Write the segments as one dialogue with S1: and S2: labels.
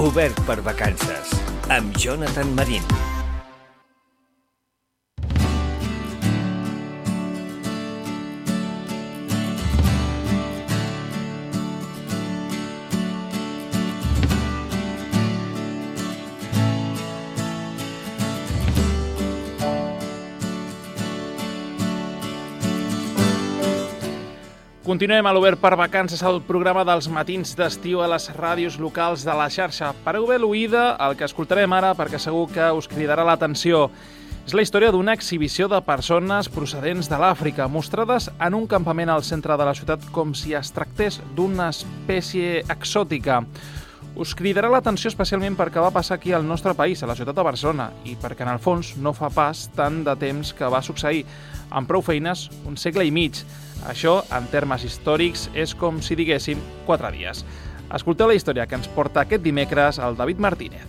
S1: Obert per vacances, amb Jonathan Marín.
S2: Continuem a l'Obert per Vacances, el programa dels matins d'estiu a les ràdios locals de la xarxa. Pareu bé l'oïda, el que escoltarem ara, perquè segur que us cridarà l'atenció. És la història d'una exhibició de persones procedents de l'Àfrica, mostrades en un campament al centre de la ciutat com si es tractés d'una espècie exòtica. Us cridarà l'atenció especialment perquè va passar aquí al nostre país, a la ciutat de Barcelona, i perquè en el fons no fa pas tant de temps que va succeir, amb prou feines, un segle i mig. Això, en termes històrics, és com si diguéssim quatre dies. Escolteu la història que ens porta aquest dimecres el David Martínez.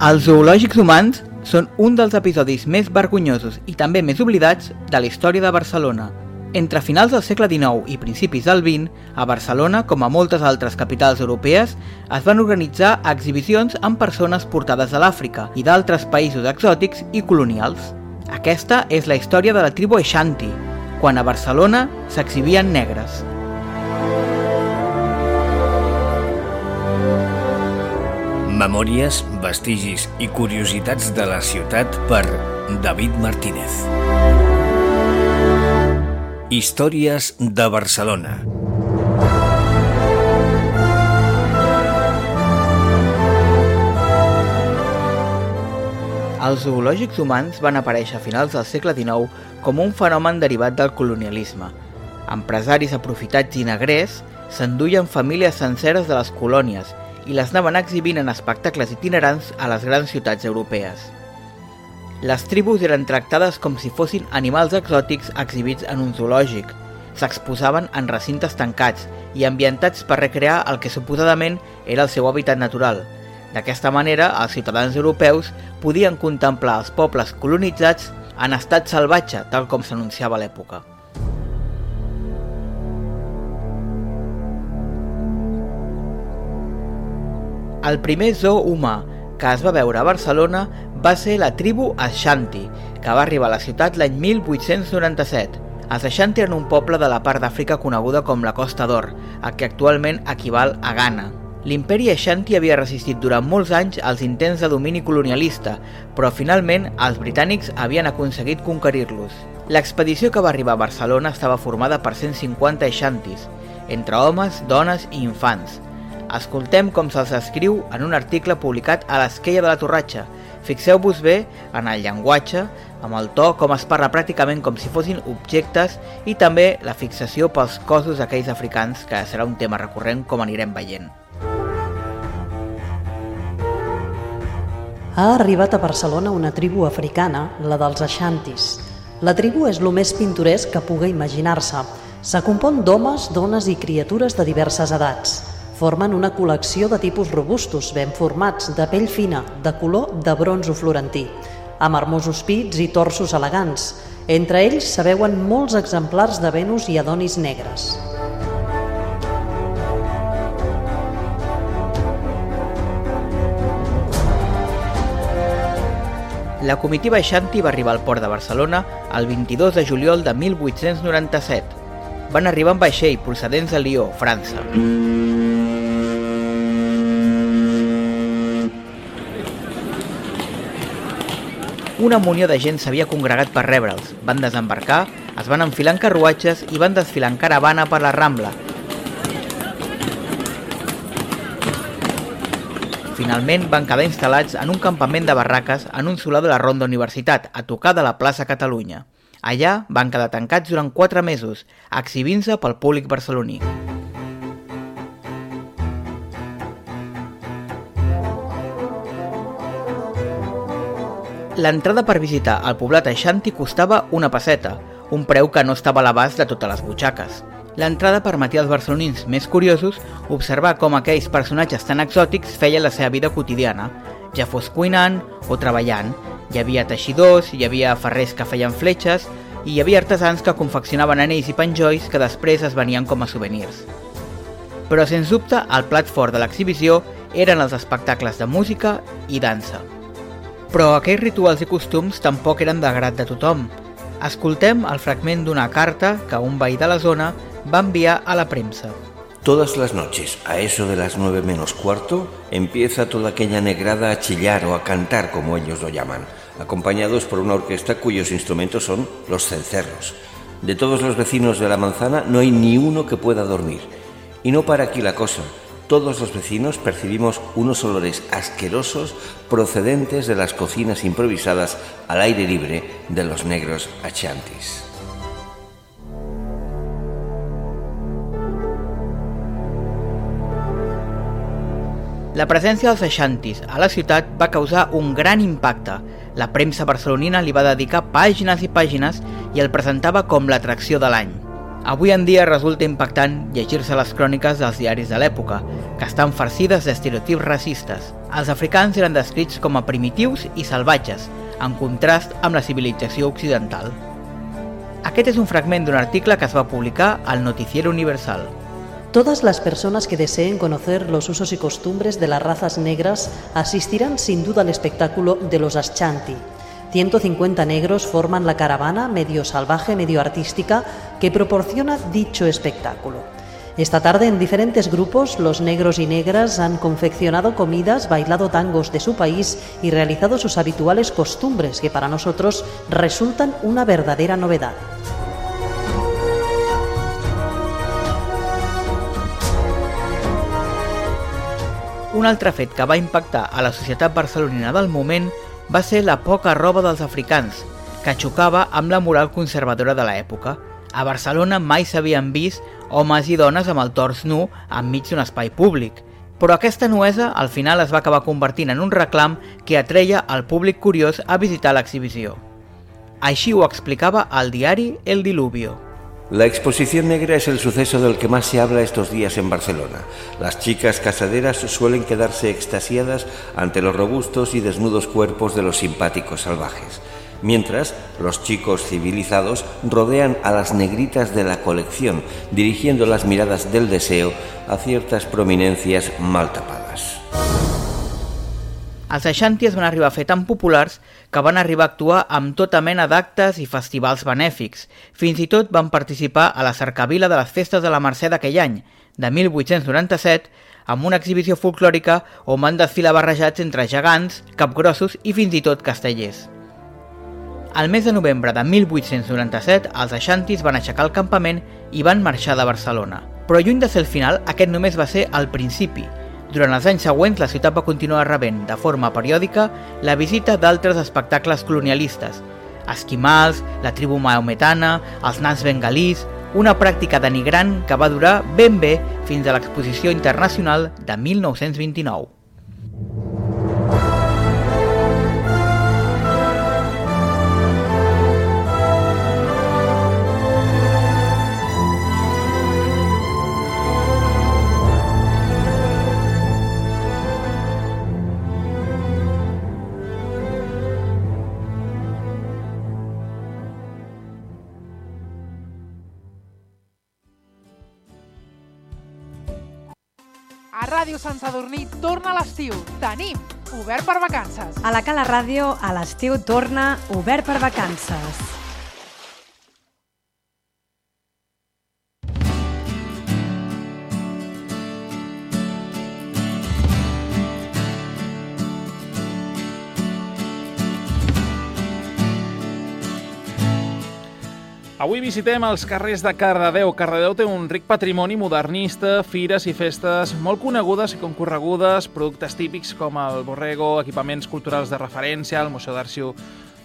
S3: Els zoològics humans són un dels episodis més vergonyosos i també més oblidats de la història de Barcelona. Entre finals del segle XIX i principis del XX, a Barcelona, com a moltes altres capitals europees, es van organitzar exhibicions amb persones portades de l'Àfrica i d'altres països exòtics i colonials. Aquesta és la història de la tribu Ashanti, quan a Barcelona s'exhibien negres.
S1: Memòries, vestigis i curiositats de la ciutat per David Martínez. Històries de Barcelona.
S3: Els zoològics humans van aparèixer a finals del segle XIX com un fenomen derivat del colonialisme. Empresaris aprofitats i negrers s'enduien famílies senceres de les colònies i les anaven exhibint en espectacles itinerants a les grans ciutats europees. Les tribus eren tractades com si fossin animals exòtics exhibits en un zoològic. S'exposaven en recintes tancats i ambientats per recrear el que suposadament era el seu hàbitat natural. D'aquesta manera, els ciutadans europeus podien contemplar els pobles colonitzats en estat salvatge, tal com s'anunciava a l'època. El primer zoo humà que es va veure a Barcelona va ser la tribu Ashanti, que va arribar a la ciutat l'any 1897. Els Ashanti eren un poble de la part d'Àfrica coneguda com la Costa d'Or, el que actualment equival a Ghana. L'imperi Ashanti havia resistit durant molts anys als intents de domini colonialista, però finalment els britànics havien aconseguit conquerir-los. L'expedició que va arribar a Barcelona estava formada per 150 Ashantis, entre homes, dones i infants. Escoltem com se'ls escriu en un article publicat a l'Esquella de la Torratxa. Fixeu-vos bé en el llenguatge, amb el to, com es parla pràcticament com si fossin objectes i també la fixació pels cossos d'aquells africans, que serà un tema recurrent com anirem veient.
S4: Ha arribat a Barcelona una tribu africana, la dels Ashantis. La tribu és el més pintoresc que puga imaginar-se. Se compon d'homes, dones i criatures de diverses edats. Formen una col·lecció de tipus robustos, ben formats, de pell fina, de color de bronzo florentí, amb hermosos pits i torsos elegants. Entre ells se veuen molts exemplars de Venus i Adonis negres.
S3: La comitiva Xanti va arribar al port de Barcelona el 22 de juliol de 1897. Van arribar en vaixell procedents de Lió, França. Una munió de gent s'havia congregat per rebre'ls. Van desembarcar, es van enfilar en carruatges i van desfilar en caravana per la Rambla. Finalment van quedar instal·lats en un campament de barraques en un solar de la Ronda Universitat, a tocar de la plaça Catalunya. Allà van quedar tancats durant 4 mesos, exhibint-se pel públic barceloní. L'entrada per visitar el poblat Aixanti costava una passeta, un preu que no estava a l'abast de totes les butxaques. L'entrada permetia als barcelonins més curiosos observar com aquells personatges tan exòtics feien la seva vida quotidiana, ja fos cuinant o treballant. Hi havia teixidors, hi havia ferrers que feien fletxes, i hi havia artesans que confeccionaven anells i penjolls que després es venien com a souvenirs. Però, sens dubte, el plat fort de l'exhibició eren els espectacles de música i dansa. Però aquells rituals i costums tampoc eren de grat de tothom. Escoltem el fragment d'una carta que un veí de la zona va enviar a la premsa.
S5: Todas las noches, a eso de las nueve menos cuarto, empieza toda aquella negrada a chillar o a cantar, como ellos lo llaman, acompañados por una orquesta cuyos instrumentos son los cencerros. De todos los vecinos de la manzana no hay ni uno que pueda dormir. Y no para aquí la cosa. Todos los vecinos percibimos unos olores asquerosos procedentes de las cocinas improvisadas al aire libre de los negros achantis.
S3: La presència dels aixantis a la ciutat va causar un gran impacte. La premsa barcelonina li va dedicar pàgines i pàgines i el presentava com l'atracció de l'any. Avui en dia resulta impactant llegir-se les cròniques dels diaris de l'època, que estan farcides d'estereotips racistes. Els africans eren descrits com a primitius i salvatges, en contrast amb la civilització occidental. Aquest és un fragment d'un article que es va publicar al Noticiero Universal.
S4: Todas las personas que deseen conocer los usos y costumbres de las razas negras asistirán sin duda al espectáculo de los Ashanti. 150 negros forman la caravana medio salvaje, medio artística que proporciona dicho espectáculo. Esta tarde en diferentes grupos los negros y negras han confeccionado comidas, bailado tangos de su país y realizado sus habituales costumbres que para nosotros resultan una verdadera novedad.
S3: Un altre fet que va impactar a la societat barcelonina del moment va ser la poca roba dels africans, que xocava amb la moral conservadora de l'època. A Barcelona mai s'havien vist homes i dones amb el tors nu enmig d'un espai públic, però aquesta nuesa al final es va acabar convertint en un reclam que atreia al públic curiós a visitar l'exhibició. Així ho explicava el diari El Diluvio.
S5: La exposición negra es el suceso del que más se habla estos días en Barcelona. Las chicas casaderas suelen quedarse extasiadas ante los robustos y desnudos cuerpos de los simpáticos salvajes, mientras los chicos civilizados rodean a las negritas de la colección, dirigiendo las miradas del deseo a ciertas prominencias mal tapadas.
S3: Els Aixanti van arribar tan que van arribar a actuar amb tota mena d'actes i festivals benèfics. Fins i tot van participar a la cercavila de les festes de la Mercè d'aquell any, de 1897, amb una exhibició folclòrica on van desfilar barrejats entre gegants, capgrossos i fins i tot castellers. Al mes de novembre de 1897, els Aixantis van aixecar el campament i van marxar de Barcelona. Però lluny de ser el final, aquest només va ser el principi – durant els anys següents, la ciutat va continuar rebent, de forma periòdica, la visita d'altres espectacles colonialistes, esquimals, la tribu maometana, els nans bengalís, una pràctica denigrant que va durar ben bé fins a l'exposició internacional de 1929.
S6: Sant Sadurní torna l'estiu. Tenim Obert per Vacances.
S7: A la Cala Ràdio, a l'estiu torna Obert per Vacances.
S2: Avui visitem els carrers de Cardedeu. Cardedeu té un ric patrimoni modernista, fires i festes molt conegudes i concorregudes, productes típics com el borrego, equipaments culturals de referència, el Museu d'Arxiu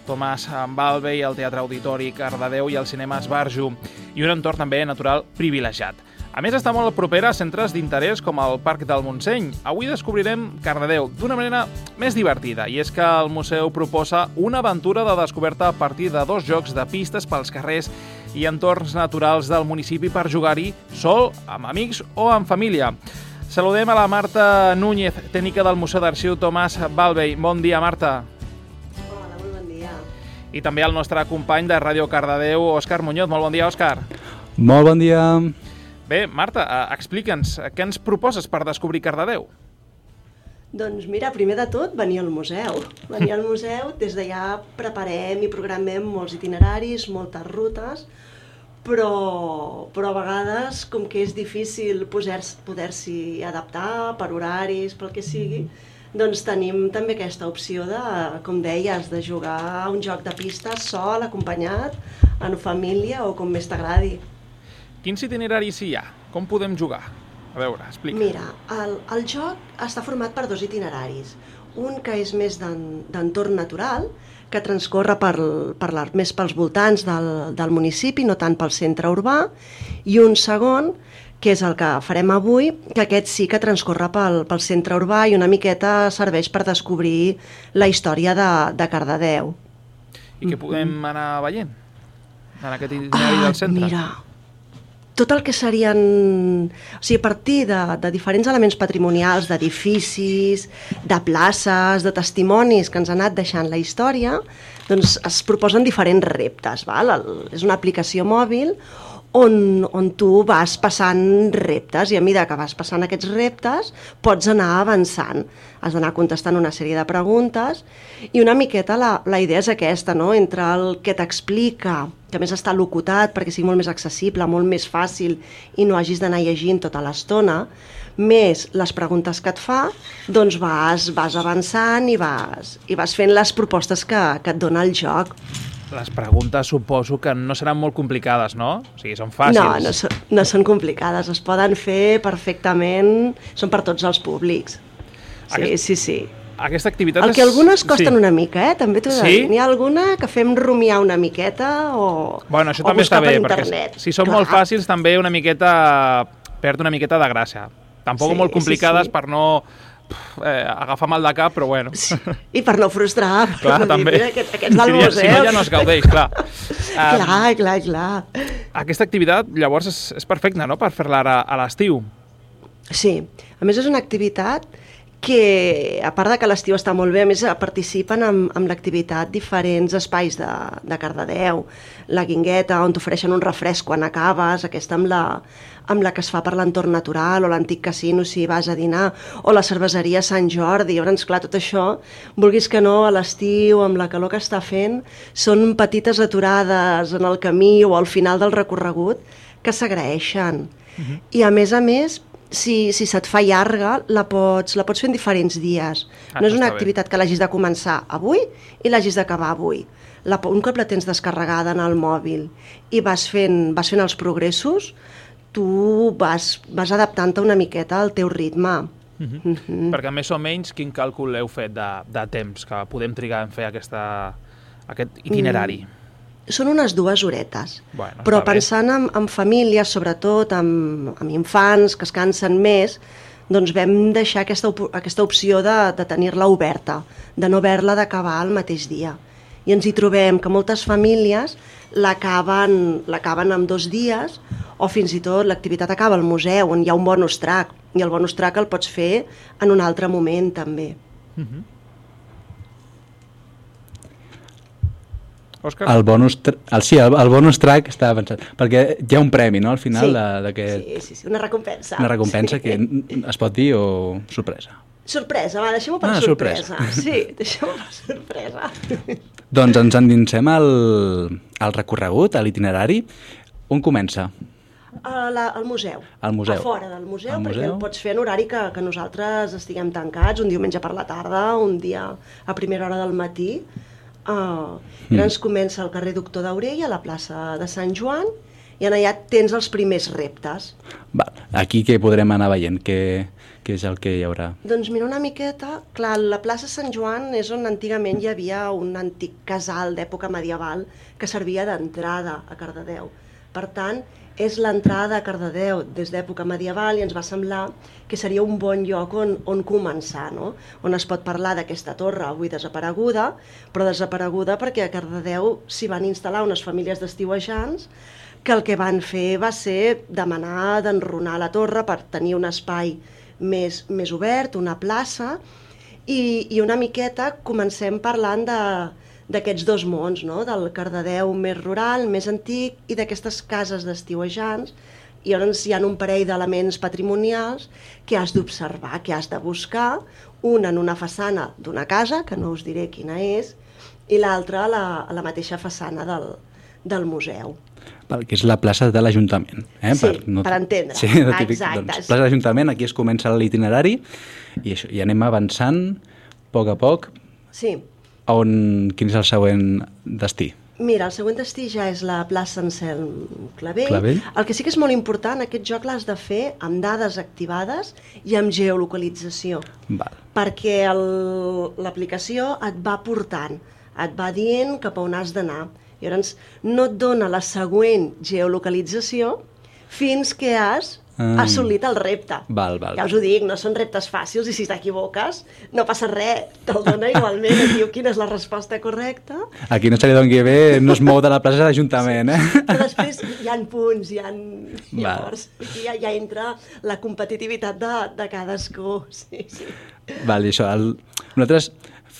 S2: Tomàs Balbe i el Teatre Auditori Cardedeu i el Cinema Esbarjo, i un entorn també natural privilegiat. A més, està molt propera a centres d'interès com el Parc del Montseny. Avui descobrirem Cardedeu d'una manera més divertida, i és que el museu proposa una aventura de descoberta a partir de dos jocs de pistes pels carrers i entorns naturals del municipi per jugar-hi sol, amb amics o amb família. Saludem a la Marta Núñez, tècnica del Museu d'Arxiu Tomàs Balvei. Bon dia, Marta.
S8: Hola, molt bon dia.
S2: I també el nostre company de Ràdio Cardedeu, Òscar Muñoz. Molt bon dia, Òscar.
S8: Molt bon dia.
S2: Bé, Marta, eh, explica'ns, què ens proposes per descobrir Cardedeu?
S9: Doncs mira, primer de tot, venir al museu. Venir al museu, des d'allà preparem i programem molts itineraris, moltes rutes, però, però a vegades, com que és difícil poder-s'hi adaptar per horaris, pel que sigui, doncs tenim també aquesta opció de, com deies, de jugar a un joc de pista sol, acompanyat, en família o com més t'agradi.
S2: Quins itineraris hi ha? Com podem jugar? A veure, explica.
S9: Mira, el, el joc està format per dos itineraris. Un que és més d'entorn natural, que transcorre per, per la, més pels voltants del, del municipi, no tant pel centre urbà, i un segon, que és el que farem avui, que aquest sí que transcorre pel, pel centre urbà i una miqueta serveix per descobrir la història de, de Cardedeu.
S2: I què podem anar veient en aquest itinerari ah, del centre?
S9: Mira, tot el que serien... O sigui, a partir de, de diferents elements patrimonials, d'edificis, de places, de testimonis que ens ha anat deixant la història, doncs es proposen diferents reptes. Val? El, és una aplicació mòbil on, on tu vas passant reptes i a mesura que vas passant aquests reptes pots anar avançant. Has d'anar contestant una sèrie de preguntes i una miqueta la, la idea és aquesta, no? entre el que t'explica, que més està locutat perquè sigui molt més accessible, molt més fàcil i no hagis d'anar llegint tota l'estona, més les preguntes que et fa, doncs vas, vas avançant i vas, i vas fent les propostes que, que et dona el joc.
S2: Les preguntes suposo que no seran molt complicades, no? O sigui, són fàcils.
S9: No, no, són, no són complicades, es poden fer perfectament, són per tots els públics. Sí, Aquest... sí, sí.
S2: Aquesta activitat
S9: El que algunes costen sí. una mica, eh? També t'ho de sí? N'hi ha alguna que fem rumiar una miqueta o
S2: Bueno, això també està bé, per perquè si són Clar. molt fàcils també una miqueta perd una miqueta de gràcia. Tampoc sí, molt complicades sí, sí. per no eh, agafar mal de cap, però bueno. Sí.
S9: I per no frustrar.
S2: Clar,
S9: no
S2: també.
S9: Dir, aquests, aquests del museu.
S2: Si no, ja no es gaudeix, clar.
S9: clar, um, clar, clar.
S2: Aquesta activitat, llavors, és, és perfecta, no?, per fer-la a, a l'estiu.
S9: Sí. A més, és una activitat que, a part de que l'estiu està molt bé, a més participen amb, amb l'activitat diferents espais de, de Cardedeu, la Guingueta, on t'ofereixen un refresc quan acabes, aquesta amb la, amb la que es fa per l'entorn natural, o l'antic casino si vas a dinar, o la cerveseria Sant Jordi. Llavors, clar, tot això, vulguis que no, a l'estiu, amb la calor que està fent, són petites aturades en el camí o al final del recorregut que s'agraeixen. Uh mhm. -huh. I a més a més, si, si se't fa llarga, la pots, la pots fer en diferents dies. Ah, no és una activitat bé. que l'hagis de començar avui i l'hagis d'acabar avui. La, un cop la tens descarregada en el mòbil i vas fent, vas fent els progressos, tu vas, vas adaptant-te una miqueta al teu ritme. Uh
S2: -huh. Uh -huh. Perquè més o menys quin càlcul heu fet de, de temps que podem trigar en fer aquesta, aquest itinerari? Mm.
S9: Són unes dues horetes, bueno, però pensant en, en famílies, sobretot amb, amb infants que es cansen més, doncs vam deixar aquesta, op aquesta opció de, de tenir-la oberta, de no haver-la d'acabar el mateix dia. I ens hi trobem que moltes famílies l'acaben en dos dies o fins i tot l'activitat acaba al museu on hi ha un bonus track i el bonus track el pots fer en un altre moment també. -huh.
S8: Òscar? El bonus, el, sí, el, el bonus track estava pensat, perquè hi ha un premi, no?, al final
S9: sí,
S8: d'aquest...
S9: Sí, sí, sí, una recompensa.
S8: Una recompensa sí. que es pot dir o sorpresa?
S9: Sorpresa, va, deixem-ho per ah, sorpresa. sorpresa. Sí, deixem-ho per sorpresa.
S8: doncs ens endinsem al, al recorregut, a l'itinerari. On comença?
S9: A la, al museu.
S8: Al museu.
S9: A fora del museu, al perquè museu. el pots fer en horari que, que nosaltres estiguem tancats, un diumenge per la tarda, un dia a primera hora del matí. Uh, mm. ens comença al carrer Doctor Daurell, a la plaça de Sant Joan, i en allà tens els primers reptes.
S8: Va, aquí què podrem anar veient? Què, què és el que hi haurà?
S9: Doncs mira una miqueta, clar, la plaça Sant Joan és on antigament hi havia un antic casal d'època medieval que servia d'entrada a Cardedeu. Per tant, és l'entrada a Cardedeu des d'època medieval i ens va semblar que seria un bon lloc on, on començar, no? on es pot parlar d'aquesta torre avui desapareguda, però desapareguda perquè a Cardedeu s'hi van instal·lar unes famílies d'estiuejants que el que van fer va ser demanar d'enrunar la torre per tenir un espai més, més obert, una plaça, i, i una miqueta comencem parlant de, d'aquests dos mons, no? del Cardedeu més rural, més antic, i d'aquestes cases d'estiuejants, i llavors hi ha un parell d'elements patrimonials que has d'observar, que has de buscar, un en una façana d'una casa, que no us diré quina és, i l'altra a, la, a la mateixa façana del, del museu.
S8: Val, que és la plaça de l'Ajuntament. Eh?
S9: Sí, per, no... per entendre.
S8: Sí, de típic, Exacte. Doncs, plaça de l'Ajuntament, aquí es comença l'itinerari i, això, i anem avançant a poc a poc.
S9: Sí.
S8: On, quin és el següent destí?
S9: Mira, el següent destí ja és la plaça Anselm Clavell.
S8: Clavell.
S9: El que sí que és molt important, aquest joc l'has de fer amb dades activades i amb geolocalització.
S8: Val.
S9: Perquè l'aplicació et va portant, et va dient cap a on has d'anar. Llavors, no et dona la següent geolocalització fins que has mm. assolit el repte.
S8: Val, val.
S9: Ja us ho dic, no són reptes fàcils i si t'equivoques no passa res, te'l dona igualment, et diu quina és la resposta correcta.
S8: Aquí no se li doni bé, no es mou de la plaça de l'Ajuntament, eh?
S9: Sí, però després hi ha punts, hi ha... Llavors, aquí ja, ja entra la competitivitat de, de cadascú, sí, sí.
S8: Val, i això, el... nosaltres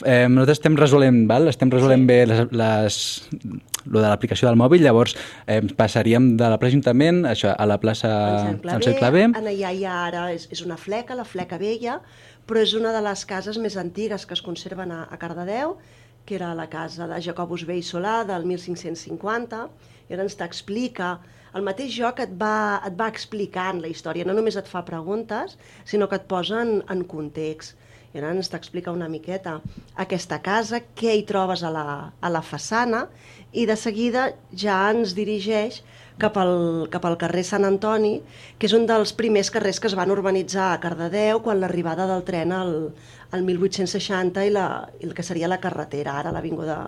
S8: eh, nosaltres estem resolent, val? estem resolent sí. bé les, les, lo de l'aplicació del mòbil, llavors eh, passaríem de la plaça Ajuntament això, a la plaça
S9: Ansel Clavé. En allà hi ha ara, és, és una fleca, la fleca vella, però és una de les cases més antigues que es conserven a, a Cardedeu, que era la casa de Jacobus Vell Solà del 1550, i ara ens t'explica el mateix joc et va, et va explicant la història, no només et fa preguntes, sinó que et posa en, en context. I ara ens t'explica una miqueta aquesta casa, què hi trobes a la, a la façana, i de seguida ja ens dirigeix cap al, cap al carrer Sant Antoni, que és un dels primers carrers que es van urbanitzar a Cardedeu quan l'arribada del tren al, al 1860 i, la, i el que seria la carretera, ara l'Avinguda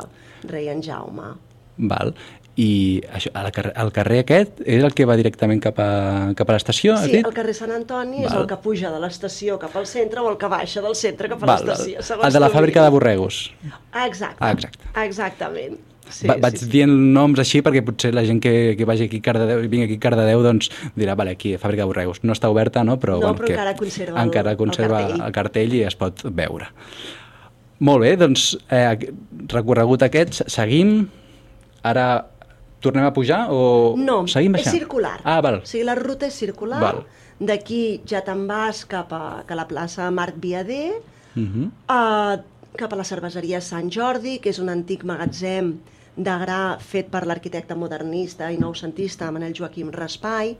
S9: Rei en Jaume.
S8: Val. I això, el, carrer, el carrer aquest és el que va directament cap a, cap a l'estació?
S9: Sí, el carrer Sant Antoni Val. és el que puja de l'estació cap al centre o el que baixa del centre cap a l'estació.
S8: El de la fàbrica de borregos.
S9: Ah, exacte.
S8: Ah, exacte.
S9: Exactament.
S8: Sí, Va, vaig sí, dient noms així perquè potser la gent que, que vagi aquí a Cardedeu, vingui aquí a Cardedeu doncs dirà, vale, aquí, Fàbrica de Borregos. No està oberta, no? Però,
S9: no,
S8: bueno,
S9: però que encara conserva,
S8: encara conserva
S9: el,
S8: el, el cartell i es pot veure. Molt bé, doncs eh, recorregut aquest, seguim. Ara tornem a pujar o
S9: no,
S8: seguim baixant?
S9: és circular.
S8: Ah, val.
S9: O sigui, la ruta és circular.
S8: Val.
S9: D'aquí ja te'n vas cap a, cap a la plaça Marc Viader,
S8: uh -huh.
S9: uh, cap a la cerveseria Sant Jordi, que és un antic magatzem de gra fet per l'arquitecte modernista i noucentista Manel Joaquim Raspai.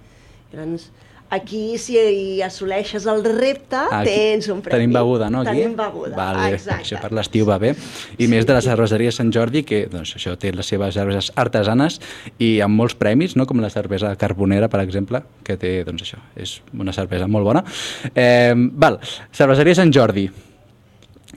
S9: Llavors, aquí, si assoleixes el repte, aquí, tens un premi.
S8: Tenim beguda, no? Aquí?
S9: Tenim beguda,
S8: vale,
S9: exacte.
S8: Això per l'estiu va bé. I sí. més de la cerveseria Sant Jordi, que doncs, això té les seves cerveses artesanes i amb molts premis, no? com la cervesa carbonera, per exemple, que té, doncs això, és una cervesa molt bona. Eh, val, cerveseria Sant Jordi,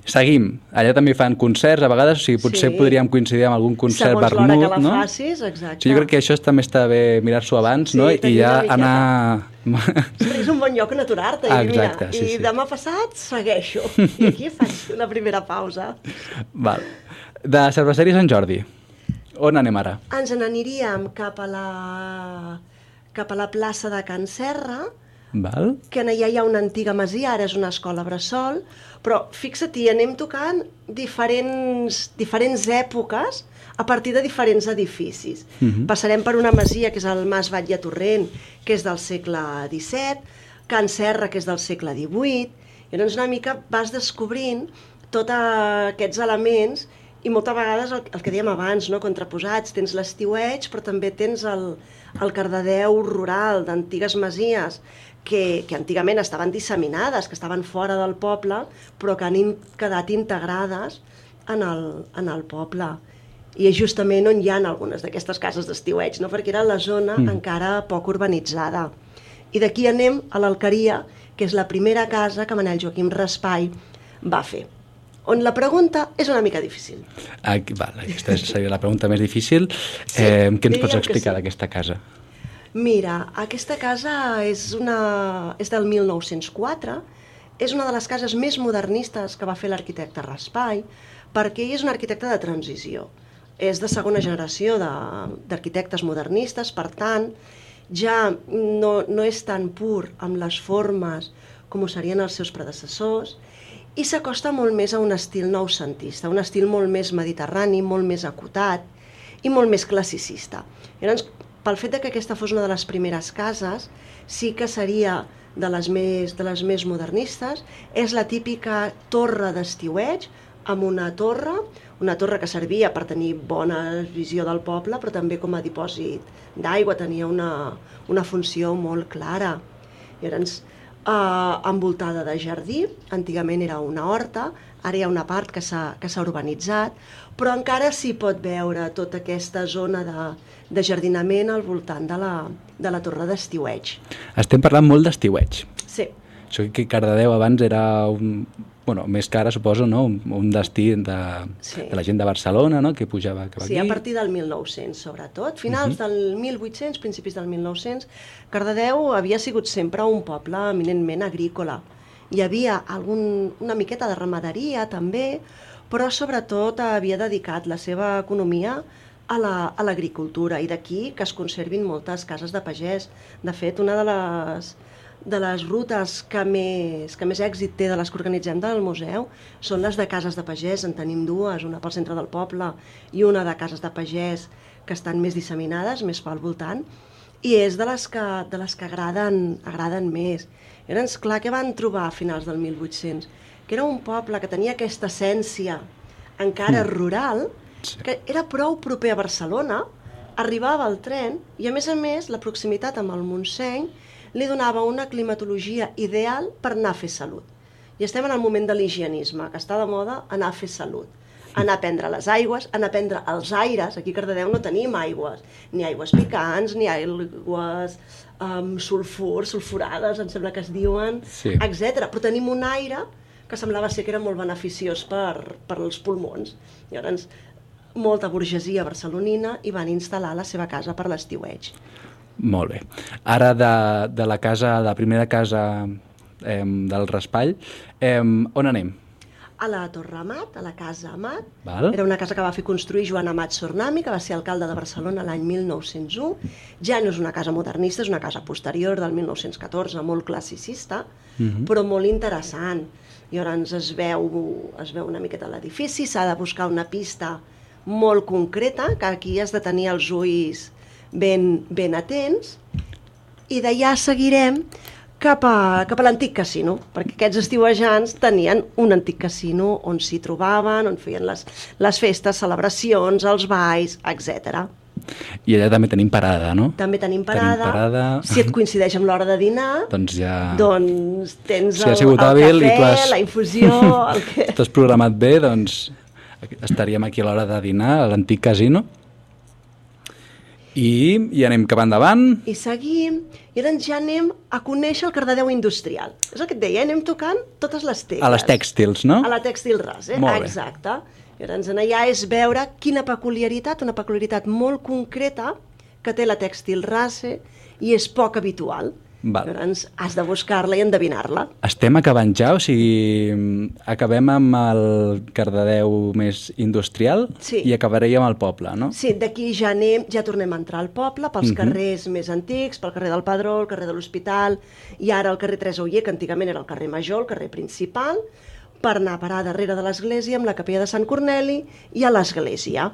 S8: Seguim. Allà també fan concerts a vegades, o sigui, potser sí. podríem coincidir amb algun concert
S9: Segons
S8: vermut,
S9: que la
S8: no?
S9: facis, exacte.
S8: Sí, jo crec que això també està bé mirar-s'ho abans,
S9: Sí,
S8: no? I ja anar...
S9: Ostres, és un bon lloc on aturar-te.
S8: Ah,
S9: i mira,
S8: exacte, sí,
S9: I
S8: sí.
S9: demà passat segueixo. I aquí faig la primera pausa.
S8: Val. De cerveseria Sant Jordi, on anem ara?
S9: Ens n'aniríem cap a la cap a la plaça de Can Serra,
S8: Val?
S9: que allà hi ha una antiga masia, ara és una escola bressol, però fixa-t'hi, anem tocant diferents, diferents èpoques a partir de diferents edificis.
S8: Uh -huh.
S9: Passarem per una masia, que és el Mas Batlle Torrent, que és del segle XVII, Can Serra, que és del segle XVIII, i llavors una mica vas descobrint tots aquests elements i moltes vegades el, el que dèiem abans, no? contraposats, tens l'estiueig, però també tens el, el Cardedeu rural d'antigues masies que, que antigament estaven disseminades, que estaven fora del poble, però que han in, quedat integrades en el, en el poble. I és justament on hi ha algunes d'aquestes cases d'estiueig, no? perquè era la zona mm. encara poc urbanitzada. I d'aquí anem a l'Alqueria, que és la primera casa que Manel Joaquim Raspai va fer on la pregunta és una mica difícil.
S8: Ah, val, aquesta seria la pregunta més difícil. Sí, eh, què ens pots explicar sí. d'aquesta casa?
S9: Mira, aquesta casa és, una, és del 1904, és una de les cases més modernistes que va fer l'arquitecte Raspai, perquè ell és un arquitecte de transició. És de segona generació d'arquitectes modernistes, per tant, ja no, no és tan pur amb les formes com ho serien els seus predecessors, i s'acosta molt més a un estil noucentista, un estil molt més mediterrani, molt més acotat i molt més classicista. Llavors, pel fet de que aquesta fos una de les primeres cases, sí que seria de les més, de les més modernistes, és la típica torre d'estiueig, amb una torre, una torre que servia per tenir bona visió del poble, però també com a dipòsit d'aigua, tenia una, una funció molt clara. Llavors, eh, envoltada de jardí, antigament era una horta, ara hi ha una part que s'ha urbanitzat, però encara s'hi pot veure tota aquesta zona de, de jardinament al voltant de la, de la torre d'estiueig.
S8: Estem parlant molt d'estiueig.
S9: Sí.
S8: Això que Cardedeu abans era un, bueno, més que ara suposo, no? un, un destí de, sí. de la gent de Barcelona, no? que pujava cap
S9: aquí.
S8: Sí,
S9: a partir del 1900, sobretot. Finals uh -huh. del 1800, principis del 1900, Cardedeu havia sigut sempre un poble eminentment agrícola. Hi havia algun, una miqueta de ramaderia, també, però sobretot havia dedicat la seva economia a l'agricultura la, i d'aquí que es conservin moltes cases de pagès. De fet, una de les de les rutes que més, que més èxit té de les que organitzem del museu són les de cases de pagès, en tenim dues, una pel centre del poble i una de cases de pagès que estan més disseminades, més pel voltant, i és de les que, de les que agraden, agraden més. Llavors, clar, què van trobar a finals del 1800? Que era un poble que tenia aquesta essència encara mm. rural, que era prou proper a Barcelona, arribava al tren i, a més a més, la proximitat amb el Montseny li donava una climatologia ideal per anar a fer salut. I estem en el moment de l'higienisme, que està de moda anar a fer salut. Anar a prendre les aigües, anar a prendre els aires. Aquí a Cardedeu no tenim aigües, ni aigües picants, ni aigües um, sulfur, sulfurades, em sembla que es diuen, sí. etc. Però tenim un aire que semblava ser que era molt beneficiós per, per als pulmons. Llavors, molta burgesia barcelonina i van instal·lar la seva casa per l'estiueig.
S8: Molt bé. Ara de, de la casa, de la primera casa eh, del Raspall, eh, on anem?
S9: a la Torre Amat, a la Casa Amat.
S8: Val.
S9: Era una casa que va fer construir Joan Amat Sornami, que va ser alcalde de Barcelona l'any 1901. Ja no és una casa modernista, és una casa posterior del 1914, molt classicista, uh mhm. -huh. però molt interessant. I llavors es veu, es veu una miqueta l'edifici, s'ha de buscar una pista molt concreta, que aquí has de tenir els ulls ben, ben atents i d'allà seguirem cap a, cap a l'antic casino, perquè aquests estiuejants tenien un antic casino on s'hi trobaven, on feien les, les festes, celebracions, els balls, etc.
S8: I allà també tenim parada, no?
S9: També tenim parada.
S8: Tenim parada.
S9: Si et coincideix amb l'hora de dinar,
S8: doncs ja...
S9: Doncs tens
S8: si
S9: el, el cafè,
S8: has...
S9: la infusió... El que...
S8: T'has programat bé, doncs estaríem aquí a l'hora de dinar a l'antic casino. I, I anem cap endavant.
S9: I seguim, i ara ja anem a conèixer el Cardedeu industrial. És el que et deia, anem tocant totes les tecles.
S8: A les tèxtils, no?
S9: A la tèxtil ras, eh?
S8: Molt bé.
S9: Exacte. I llavors allà és veure quina peculiaritat, una peculiaritat molt concreta que té la tèxtil rase i és poc habitual.
S8: Val.
S9: Llavors has de buscar-la i endevinar-la.
S8: Estem acabant ja? O sigui, acabem amb el Cardedeu més industrial
S9: sí.
S8: i acabaríem al poble, no?
S9: Sí, d'aquí ja anem, ja tornem a entrar al poble, pels uh mhm. -huh. carrers més antics, pel carrer del Padró, el carrer de l'Hospital, i ara el carrer Tres Oller, que antigament era el carrer Major, el carrer principal, per anar a parar darrere de l'església amb la capella de Sant Corneli i a l'església.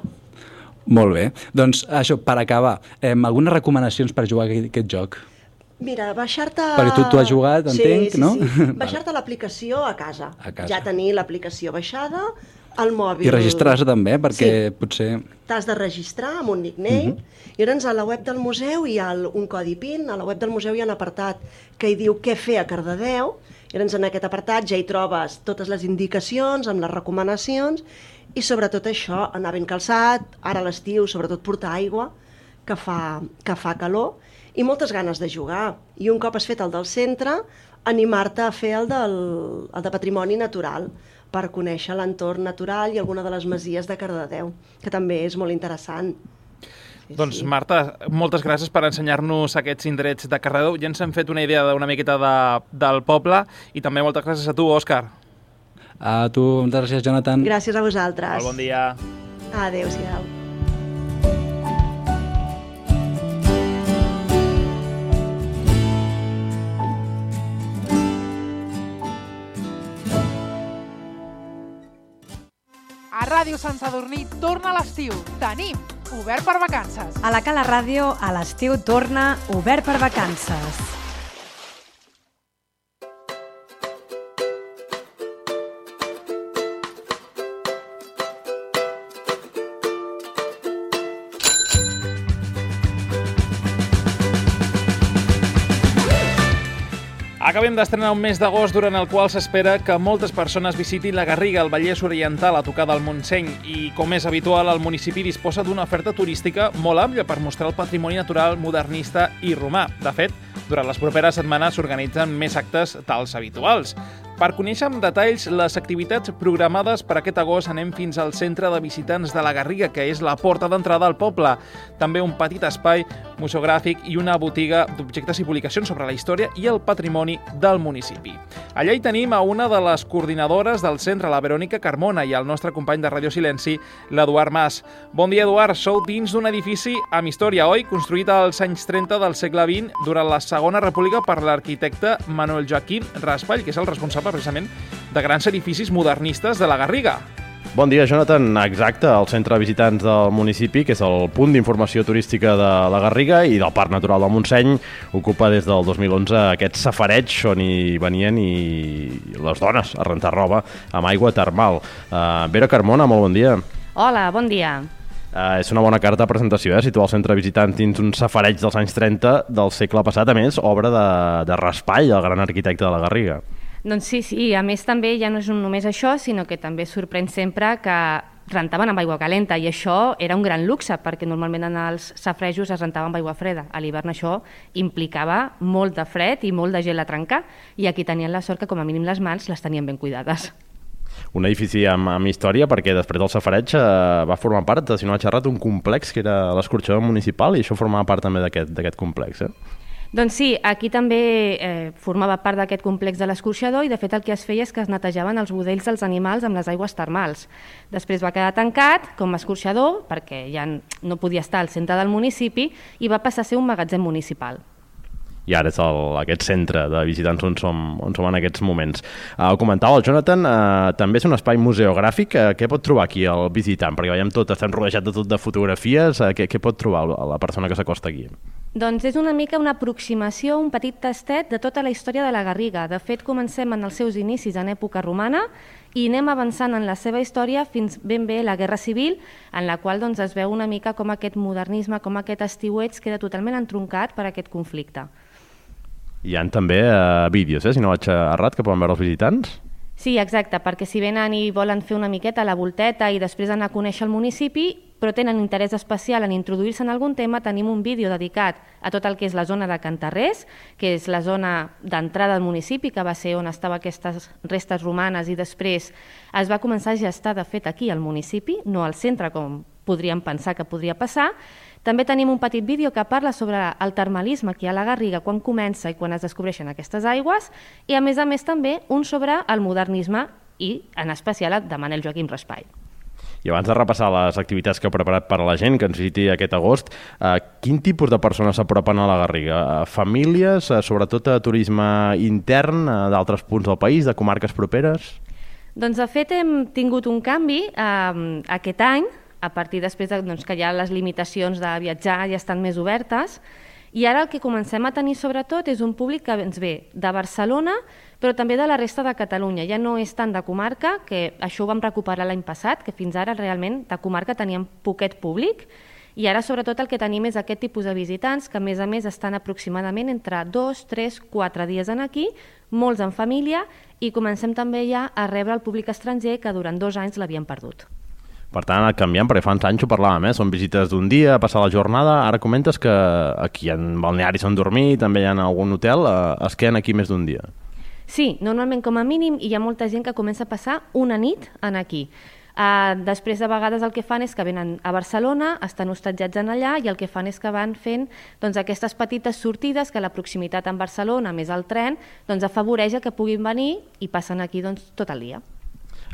S8: Molt bé. Doncs això, per acabar, eh, algunes recomanacions per jugar aquest joc?
S9: Mira, baixar-te...
S8: Perquè tu, tu has jugat, entenc,
S9: sí, sí,
S8: no?
S9: Sí. Baixar-te l'aplicació a casa.
S8: A casa.
S9: Ja tenir l'aplicació baixada, al mòbil...
S8: I registrar-se també, perquè sí. potser...
S9: T'has de registrar amb un nickname, uh mhm. -huh. i llavors a la web del museu hi ha un codi PIN, a la web del museu hi ha un apartat que hi diu què fer a Cardedeu, i llavors en aquest apartat ja hi trobes totes les indicacions, amb les recomanacions, i sobretot això, anar ben calçat, ara a l'estiu, sobretot portar aigua, que fa, que fa calor, i moltes ganes de jugar. I un cop has fet el del centre, animar-te a fer el, del, el de patrimoni natural per conèixer l'entorn natural i alguna de les masies de Cardedeu, que també és molt interessant.
S2: Sí, doncs, sí. Marta, moltes gràcies per ensenyar-nos aquests indrets de Cardedeu. Ja ens hem fet una idea d'una miqueta de, del poble i també moltes gràcies a tu, Òscar.
S8: A tu, moltes gràcies, Jonathan.
S9: Gràcies a vosaltres.
S2: Molt bon dia.
S9: Adéu-siau.
S6: Ràdio Sant Sadurní torna a l'estiu. Tenim Obert per Vacances.
S7: A la Cala Ràdio, a l'estiu torna Obert per Vacances.
S2: Acabem d'estrenar un mes d'agost durant el qual s'espera que moltes persones visitin la Garriga, el Vallès Oriental, a tocar del Montseny. I, com és habitual, el municipi disposa d'una oferta turística molt àmplia per mostrar el patrimoni natural modernista i romà. De fet, durant les properes setmanes s'organitzen més actes tals habituals. Per conèixer amb detalls les activitats programades per aquest agost anem fins al centre de visitants de la Garriga, que és la porta d'entrada al poble. També un petit espai museogràfic i una botiga d'objectes i publicacions sobre la història i el patrimoni del municipi. Allà hi tenim a una de les coordinadores del centre, la Verònica Carmona, i el nostre company de Radio Silenci, l'Eduard Mas. Bon dia, Eduard. Sou dins d'un edifici amb història, oi? Construït als anys 30 del segle XX durant la Segona República per l'arquitecte Manuel Joaquim Raspall, que és el responsable precisament de grans edificis modernistes de la Garriga.
S10: Bon dia, Jonathan. Exacte, el centre de visitants del municipi, que és el punt d'informació turística de la Garriga i del Parc Natural del Montseny, ocupa des del 2011 aquest safareig on hi venien i les dones a rentar roba amb aigua termal. Uh, Vera Carmona, molt bon dia.
S11: Hola, bon dia.
S10: Uh, és una bona carta de presentació, eh? situar el centre de visitants dins un safareig dels anys 30 del segle passat, a més, obra de, de Raspall, el gran arquitecte de la Garriga.
S11: Doncs sí, sí, a més també ja no és només això, sinó que també sorprèn sempre que rentaven amb aigua calenta i això era un gran luxe perquè normalment en els safrejos es rentava amb aigua freda. A l'hivern això implicava molt de fred i molt de gel a trencar i aquí tenien la sort que com a mínim les mans les tenien ben cuidades.
S10: Un edifici amb, amb història perquè després del safareig eh, va formar part, si no ha xerrat, un complex que era l'escorxador municipal i això formava part també d'aquest complex. Eh?
S11: Doncs sí, aquí també eh, formava part d'aquest complex de l'escorxador i de fet el que es feia és que es netejaven els budells dels animals amb les aigües termals. Després va quedar tancat com a escorxador perquè ja no podia estar al centre del municipi i va passar a ser un magatzem municipal
S10: i ara és el, aquest centre de visitants on som, on som en aquests moments. Uh, ho comentava el Jonathan, uh, també és un espai museogràfic. Uh, què pot trobar aquí el visitant? Perquè veiem tot, estem rodejats de tot de fotografies. Uh, què, què pot trobar la persona que s'acosta aquí?
S11: Doncs és una mica una aproximació, un petit tastet de tota la història de la Garriga. De fet, comencem en els seus inicis en època romana i anem avançant en la seva història fins ben bé la Guerra Civil, en la qual doncs, es veu una mica com aquest modernisme, com aquest estiueig queda totalment entroncat per aquest conflicte.
S10: Hi han també uh, vídeos, eh, si no vaig errat, que poden veure els visitants?
S11: Sí, exacte, perquè si venen i volen fer una miqueta la volteta i després anar a conèixer el municipi, però tenen interès especial en introduir-se en algun tema, tenim un vídeo dedicat a tot el que és la zona de Cantarrés, que és la zona d'entrada al municipi, que va ser on estava aquestes restes romanes i després es va començar a gestar, de fet, aquí al municipi, no al centre, com podríem pensar que podria passar, també tenim un petit vídeo que parla sobre el termalisme que hi ha a la Garriga quan comença i quan es descobreixen aquestes aigües i a més a més també un sobre el modernisme i en especial de Manel Joaquim Raspall.
S10: I abans de repassar les activitats que heu preparat per a la gent que ens visiti aquest agost, eh, quin tipus de persones s'apropen a la Garriga? Eh, famílies, eh, sobretot a turisme intern eh, d'altres punts del país, de comarques properes?
S11: Doncs de fet hem tingut un canvi eh, aquest any, a partir després de, doncs, que ja les limitacions de viatjar ja estan més obertes, i ara el que comencem a tenir sobretot és un públic que ens ve de Barcelona, però també de la resta de Catalunya. Ja no és tant de comarca, que això ho vam recuperar l'any passat, que fins ara realment de comarca teníem poquet públic, i ara sobretot el que tenim és aquest tipus de visitants que a més a més estan aproximadament entre dos, tres, quatre dies en aquí, molts en família, i comencem també ja a rebre el públic estranger que durant dos anys l'havien perdut.
S10: Per tant, ha canviant, perquè fa uns anys ho parlàvem, eh? són visites d'un dia, passar la jornada, ara comentes que aquí en balnearis on dormir, també hi ha algun hotel, eh, es queden aquí més d'un dia.
S11: Sí, normalment com a mínim hi ha molta gent que comença a passar una nit en aquí. Uh, després, de vegades, el que fan és que venen a Barcelona, estan hostatjats en allà i el que fan és que van fent doncs, aquestes petites sortides que la proximitat amb Barcelona, més el tren, doncs, afavoreix que puguin venir i passen aquí doncs, tot el dia.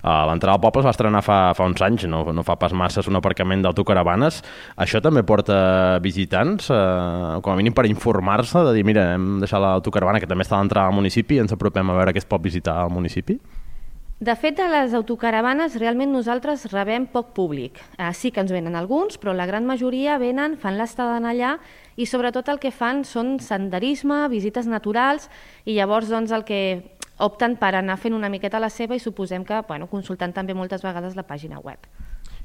S10: Uh, L'entrada al poble es va estrenar fa, fa uns anys, no, no fa pas massa, és un aparcament d'autocaravanes. Això també porta visitants, uh, com a mínim per informar-se, de dir, mira, hem deixat l'autocaravana que també està a l'entrada al municipi i ens apropem a veure què es pot visitar al municipi?
S11: De fet, de les autocaravanes realment nosaltres rebem poc públic. Eh, sí que ens venen alguns, però la gran majoria venen, fan l'estada allà i sobretot el que fan són senderisme, visites naturals i llavors doncs, el que opten per anar fent una miqueta la seva i suposem que bueno, consultant també moltes vegades la pàgina web.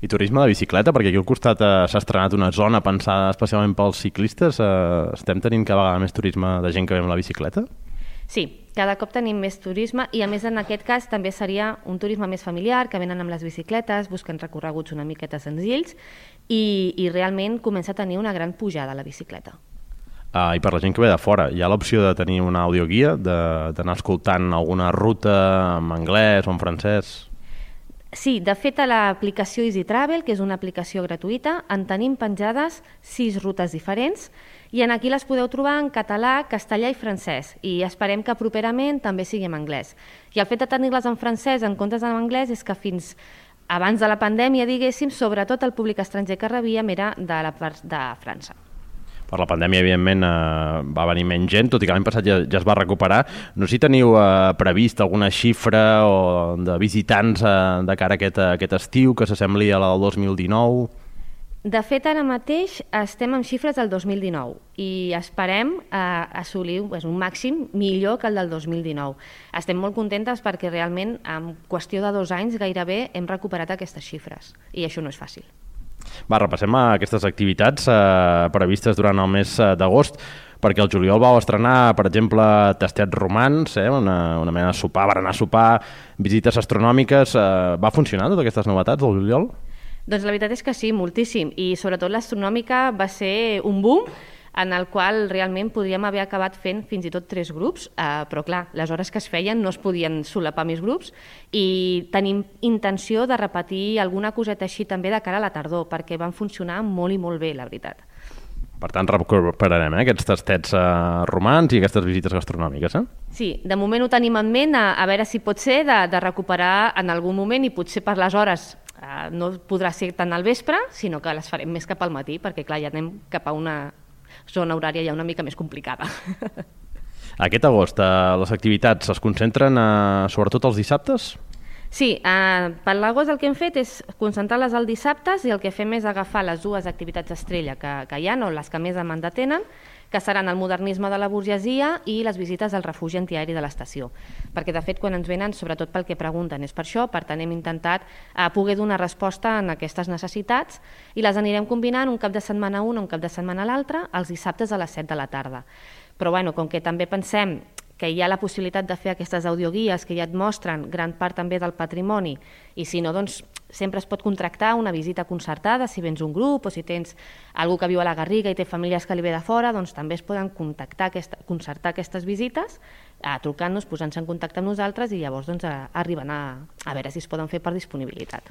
S10: I turisme de bicicleta, perquè aquí al costat eh, s'ha estrenat una zona pensada especialment pels ciclistes. Eh, estem tenint cada vegada més turisme de gent que ve amb la bicicleta?
S11: Sí, cada cop tenim més turisme i a més en aquest cas també seria un turisme més familiar, que venen amb les bicicletes, busquen recorreguts una miqueta senzills i, i realment comença a tenir una gran pujada la bicicleta.
S10: Uh, I per la gent que ve de fora, hi ha l'opció de tenir una audioguia, d'anar escoltant alguna ruta en anglès o en francès?
S11: Sí, de fet a l'aplicació Easy Travel, que és una aplicació gratuïta, en tenim penjades sis rutes diferents i en aquí les podeu trobar en català, castellà i francès i esperem que properament també sigui en anglès. I el fet de tenir-les en francès en comptes en anglès és que fins abans de la pandèmia, diguéssim, sobretot el públic estranger que rebíem era de, la part de França.
S10: Per la pandèmia, evidentment, eh, va venir menys gent, tot i que l'any passat ja, ja es va recuperar. No sé si teniu eh, previst alguna xifra o de visitants eh, de cara a aquest, a aquest estiu que s'assembli a la del 2019?
S11: De fet, ara mateix estem amb xifres del 2019 i esperem eh, assolir pues, un màxim millor que el del 2019. Estem molt contentes perquè realment en qüestió de dos anys gairebé hem recuperat aquestes xifres i això no és fàcil.
S10: Va, repassem aquestes activitats eh, previstes durant el mes eh, d'agost perquè el juliol vau estrenar, per exemple, Tastets Romans, eh, una, una mena de sopar, a sopar, visites astronòmiques. Eh, va funcionar totes aquestes novetats del juliol?
S11: Doncs la veritat és que sí, moltíssim. I sobretot l'astronòmica va ser un boom en el qual realment podríem haver acabat fent fins i tot tres grups, eh, però clar, les hores que es feien no es podien solapar més grups i tenim intenció de repetir alguna coseta així també de cara a la tardor, perquè van funcionar molt i molt bé, la veritat.
S10: Per tant, recuperarem eh, aquests tastets eh, romans i aquestes visites gastronòmiques. Eh?
S11: Sí, de moment ho tenim en ment, a, a veure si pot ser de, de recuperar en algun moment i potser per les hores eh, no podrà ser tant al vespre, sinó que les farem més cap al matí, perquè clar, ja anem cap a una zona horària ja una mica més complicada.
S10: Aquest agost, eh, les activitats es concentren eh, sobretot els dissabtes?
S11: Sí, eh, per l'agost el que hem fet és concentrar-les als dissabtes i el que fem és agafar les dues activitats estrella que, que hi ha, o les que més demanda tenen, que seran el modernisme de la burgesia i les visites al refugi antiaeri de l'estació. Perquè, de fet, quan ens venen, sobretot pel que pregunten, és per això, per tant, hem intentat eh, poder donar resposta en aquestes necessitats i les anirem combinant un cap de setmana un, un cap de setmana l'altre, els dissabtes a les 7 de la tarda. Però, bueno, com que també pensem que hi ha la possibilitat de fer aquestes audioguies que ja et mostren gran part també del patrimoni i si no, doncs sempre es pot contractar una visita concertada si vens un grup o si tens algú que viu a la Garriga i té famílies que li ve de fora, doncs també es poden contactar aquesta, concertar aquestes visites a trucant-nos, posant-se en contacte amb nosaltres i llavors doncs, a, arriben a, a veure si es poden fer per disponibilitat.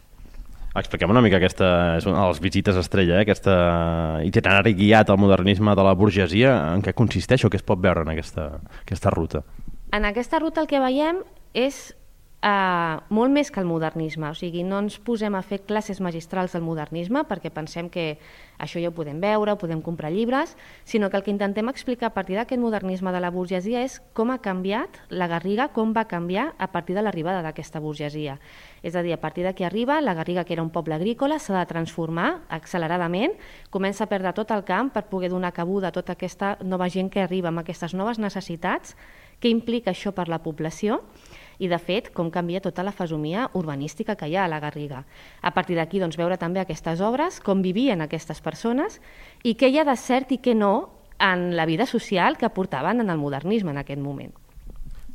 S10: Expliquem una mica aquesta, és una de les visites estrella, eh? aquesta itinerari guiat al modernisme de la burgesia, en què consisteix o què es pot veure en aquesta, aquesta ruta?
S11: En aquesta ruta el que veiem és Uh, molt més que el modernisme, o sigui, no ens posem a fer classes magistrals del modernisme perquè pensem que això ja ho podem veure, ho podem comprar llibres, sinó que el que intentem explicar a partir d'aquest modernisme de la burgesia és com ha canviat la Garriga, com va canviar a partir de l'arribada d'aquesta burgesia. És a dir, a partir de que arriba, la Garriga, que era un poble agrícola, s'ha de transformar acceleradament, comença a perdre tot el camp per poder donar cabuda a tota aquesta nova gent que arriba amb aquestes noves necessitats, què implica això per la població, i de fet com canvia tota la fesomia urbanística que hi ha a la Garriga. A partir d'aquí doncs, veure també aquestes obres, com vivien aquestes persones i què hi ha de cert i què no en la vida social que portaven en el modernisme en aquest moment.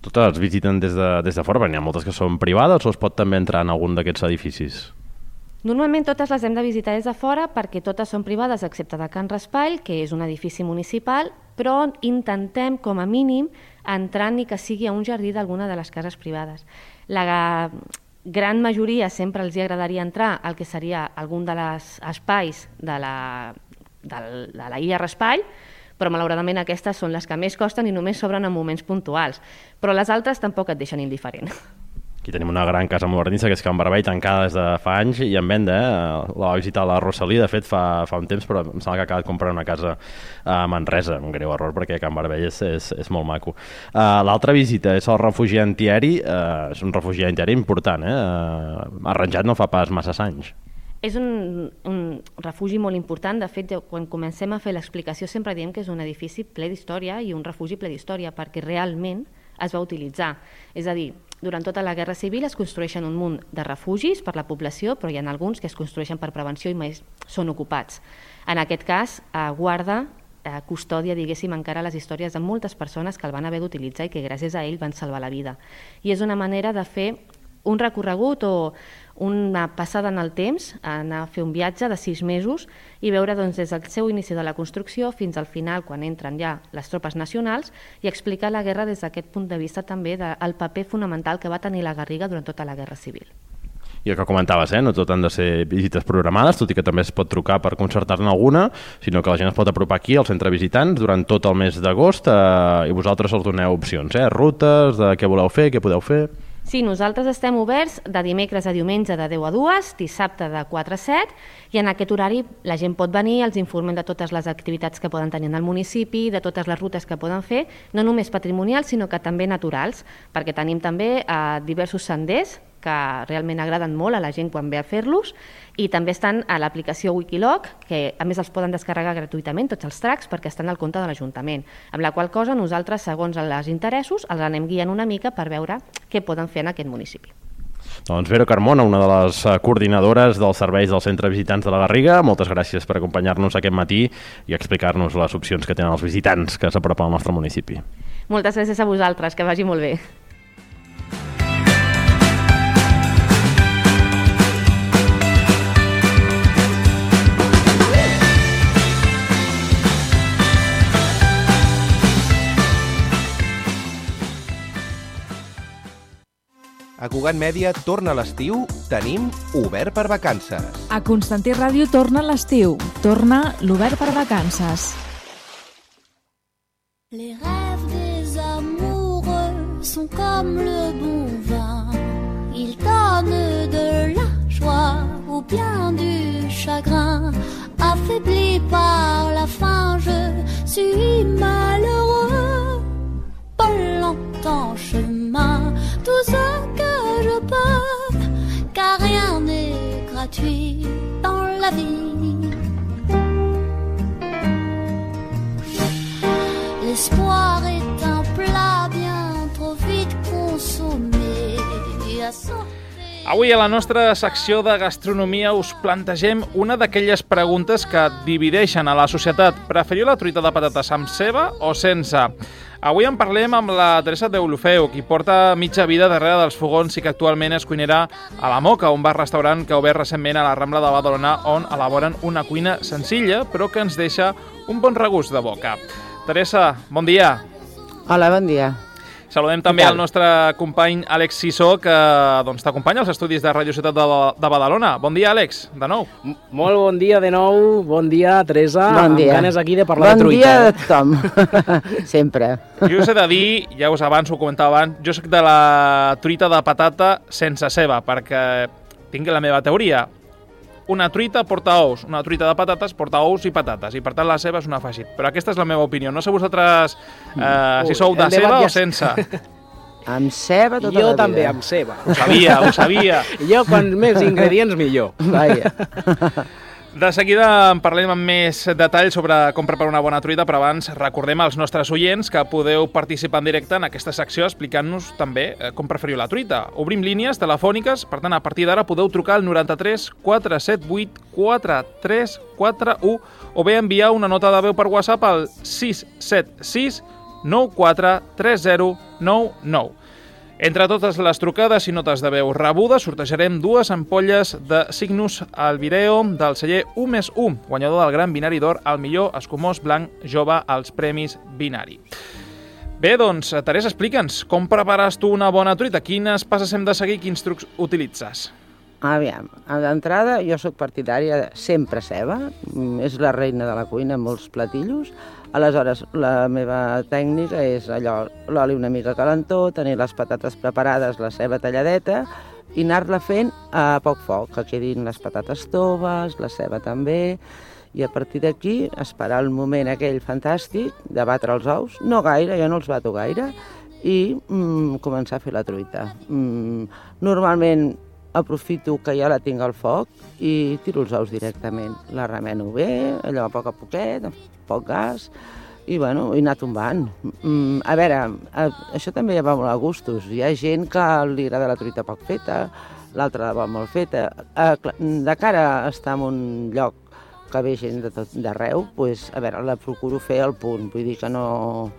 S10: Totes visiten des de, des de fora, perquè n'hi ha moltes que són privades o es pot també entrar en algun d'aquests edificis?
S11: Normalment totes les hem de visitar des de fora perquè totes són privades excepte de Can Raspall, que és un edifici municipal, però intentem com a mínim entrar ni que sigui a un jardí d'alguna de les cases privades. La gran majoria sempre els hi agradaria entrar al que seria algun dels espais de la, de, de la Illa Raspall, però malauradament aquestes són les que més costen i només s'obren en moments puntuals. Però les altres tampoc et deixen indiferent.
S10: Aquí tenim una gran casa modernista que és Can Barbell, tancada des de fa anys i en venda, eh? La va visitar la Rosalí, de fet, fa, fa un temps, però em sembla que ha acabat comprant una casa a Manresa, un greu error perquè Can Barbell és, és, és molt maco. Uh, L'altra visita és el refugi antiaeri, uh, és un refugi antiaeri important, eh? Uh, arranjat no fa pas massa anys.
S11: És un, un refugi molt important. De fet, quan comencem a fer l'explicació sempre diem que és un edifici ple d'història i un refugi ple d'història, perquè realment es va utilitzar. És a dir, durant tota la Guerra Civil es construeixen un munt de refugis per la població, però hi ha alguns que es construeixen per prevenció i més són ocupats. En aquest cas, eh, guarda eh, custòdia, diguéssim, encara les històries de moltes persones que el van haver d'utilitzar i que gràcies a ell van salvar la vida. I és una manera de fer un recorregut o una passada en el temps, anar a fer un viatge de sis mesos i veure doncs, des del seu inici de la construcció fins al final, quan entren ja les tropes nacionals, i explicar la guerra des d'aquest punt de vista també del paper fonamental que va tenir la Garriga durant tota la Guerra Civil.
S10: I el que comentaves, eh? no tot han de ser visites programades, tot i que també es pot trucar per concertar-ne alguna, sinó que la gent es pot apropar aquí al centre visitants durant tot el mes d'agost eh, i vosaltres els doneu opcions, eh? rutes, de què voleu fer, què podeu fer...
S11: Sí, nosaltres estem oberts de dimecres a diumenge de 10 a 2, dissabte de 4 a 7, i en aquest horari la gent pot venir, els informen de totes les activitats que poden tenir en el municipi, de totes les rutes que poden fer, no només patrimonials, sinó que també naturals, perquè tenim també eh, diversos senders que realment agraden molt a la gent quan ve a fer-los i també estan a l'aplicació Wikilog, que a més els poden descarregar gratuïtament tots els tracks perquè estan al compte de l'Ajuntament, amb la qual cosa nosaltres, segons els interessos, els anem guiant una mica per veure què poden fer en aquest municipi.
S10: Doncs Vero Carmona, una de les eh, coordinadores dels serveis del Centre Visitants de la Garriga, moltes gràcies per acompanyar-nos aquest matí i explicar-nos les opcions que tenen els visitants que s'apropen al nostre municipi.
S11: Moltes gràcies a vosaltres, que vagi molt bé.
S12: A Cugat Mèdia torna l'estiu, tenim Obert per Vacances.
S13: A Constantí Ràdio torna l'estiu, torna l'Obert per Vacances. Les rêves des amoureux sont comme le bon vin. Ils donnent de la joie ou bien du chagrin. Affaibli par la faim, je suis malheureux. Pas longtemps chemin, tout ce que je peux, car rien n'est gratuit dans la vie. L'espoir est un plat bien trop vite consommé. À Avui a la nostra secció de gastronomia us plantegem una d'aquelles preguntes que divideixen a la societat. Preferiu la truita de patates amb ceba o sense? Avui en parlem amb la Teresa Deulofeu, qui porta mitja vida darrere dels fogons i que actualment és cuinera a La Moca, un bar-restaurant que ha obert recentment a la Rambla de Badalona, on elaboren una cuina senzilla, però que ens deixa un bon regust de boca. Teresa, bon dia.
S14: Hola, bon dia.
S2: Saludem també al nostre company Àlex Sissó, que doncs, t'acompanya als estudis de Radio Ciutat de, de Badalona. Bon dia, Àlex, de nou.
S14: M molt bon dia de nou, bon dia, Teresa.
S3: Bon dia.
S14: Amb ganes aquí de parlar
S3: bon
S14: de truita.
S3: Bon dia a tothom, sempre.
S2: Jo us he de dir, ja us avanço, ho comentava abans, jo soc de la truita de patata sense ceba, perquè tinc la meva teoria una truita porta ous, una truita de patates porta ous i patates, i per tant la ceba és un afegit. Però aquesta és la meva opinió. No sé vosaltres eh, Ui, si sou de ceba ja... o sense.
S3: Amb ceba tota
S14: jo
S3: la vida.
S14: Jo també, amb ceba.
S2: Ho sabia, ho sabia.
S14: jo, quan més ingredients, millor.
S3: Vaja.
S2: De seguida en parlem amb més detalls sobre com preparar una bona truita, però abans recordem als nostres oients que podeu participar en directe en aquesta secció explicant-nos també eh, com preferiu la truita. Obrim línies telefòniques, per tant, a partir d'ara podeu trucar al 93 478 4341 o bé enviar una nota de veu per WhatsApp al 676 943099. Entre totes les trucades i notes de veu rebudes, sortejarem dues ampolles de Signus al Vireo del celler 1 més 1, guanyador del Gran Binari d'Or al millor escumós blanc jove als Premis Binari. Bé, doncs, Teresa, explica'ns, com prepares tu una bona truita? Quines passes hem de seguir? Quins trucs utilitzes?
S15: Aviam, d'entrada jo sóc partidària de sempre ceba, és la reina de la cuina en molts platillos, aleshores la meva tècnica és allò, l'oli una mica calentó, tenir les patates preparades, la ceba talladeta, i anar-la fent a poc foc, que quedin les patates toves, la ceba també, i a partir d'aquí esperar el moment aquell fantàstic de batre els ous, no gaire, jo no els bato gaire, i mm, començar a fer la truita. Mm, normalment aprofito que ja la tinc al foc i tiro els ous directament. La remeno bé, allò a poc a poquet, a poc gas, i bueno, he anat tombant. Mm, a veure, a, això també va molt a gustos. Hi ha gent que li agrada la truita poc feta, l'altra la va molt feta. A, de cara a estar en un lloc que ve gent d'arreu, pues, a veure, la procuro fer al punt, vull dir que no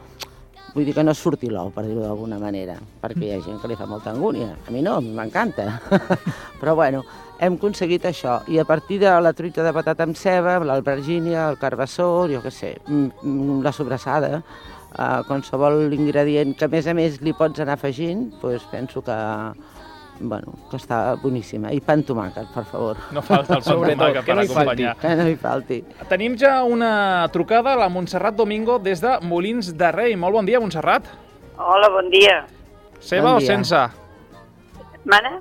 S15: vull dir que no surti l'ou, per dir-ho d'alguna manera, perquè hi ha gent que li fa molta angúnia. A mi no, a mi m'encanta. Però bueno, hem aconseguit això. I a partir de la truita de patata amb ceba, l'albergínia, el carbassó, jo què sé, mm, mm, la sobrassada, eh, qualsevol ingredient que a més a més li pots anar afegint, doncs penso que, bueno, que està boníssima. I pa amb tomàquet, per favor.
S2: No falta el pa amb tomàquet per
S15: no
S2: acompanyar.
S15: Que no hi falti.
S2: Tenim ja una trucada a la Montserrat Domingo des de Molins de Rei. Molt bon dia, Montserrat.
S16: Hola, bon dia.
S2: Ceba
S16: Bon
S2: o
S16: dia.
S2: sense?
S16: Mana?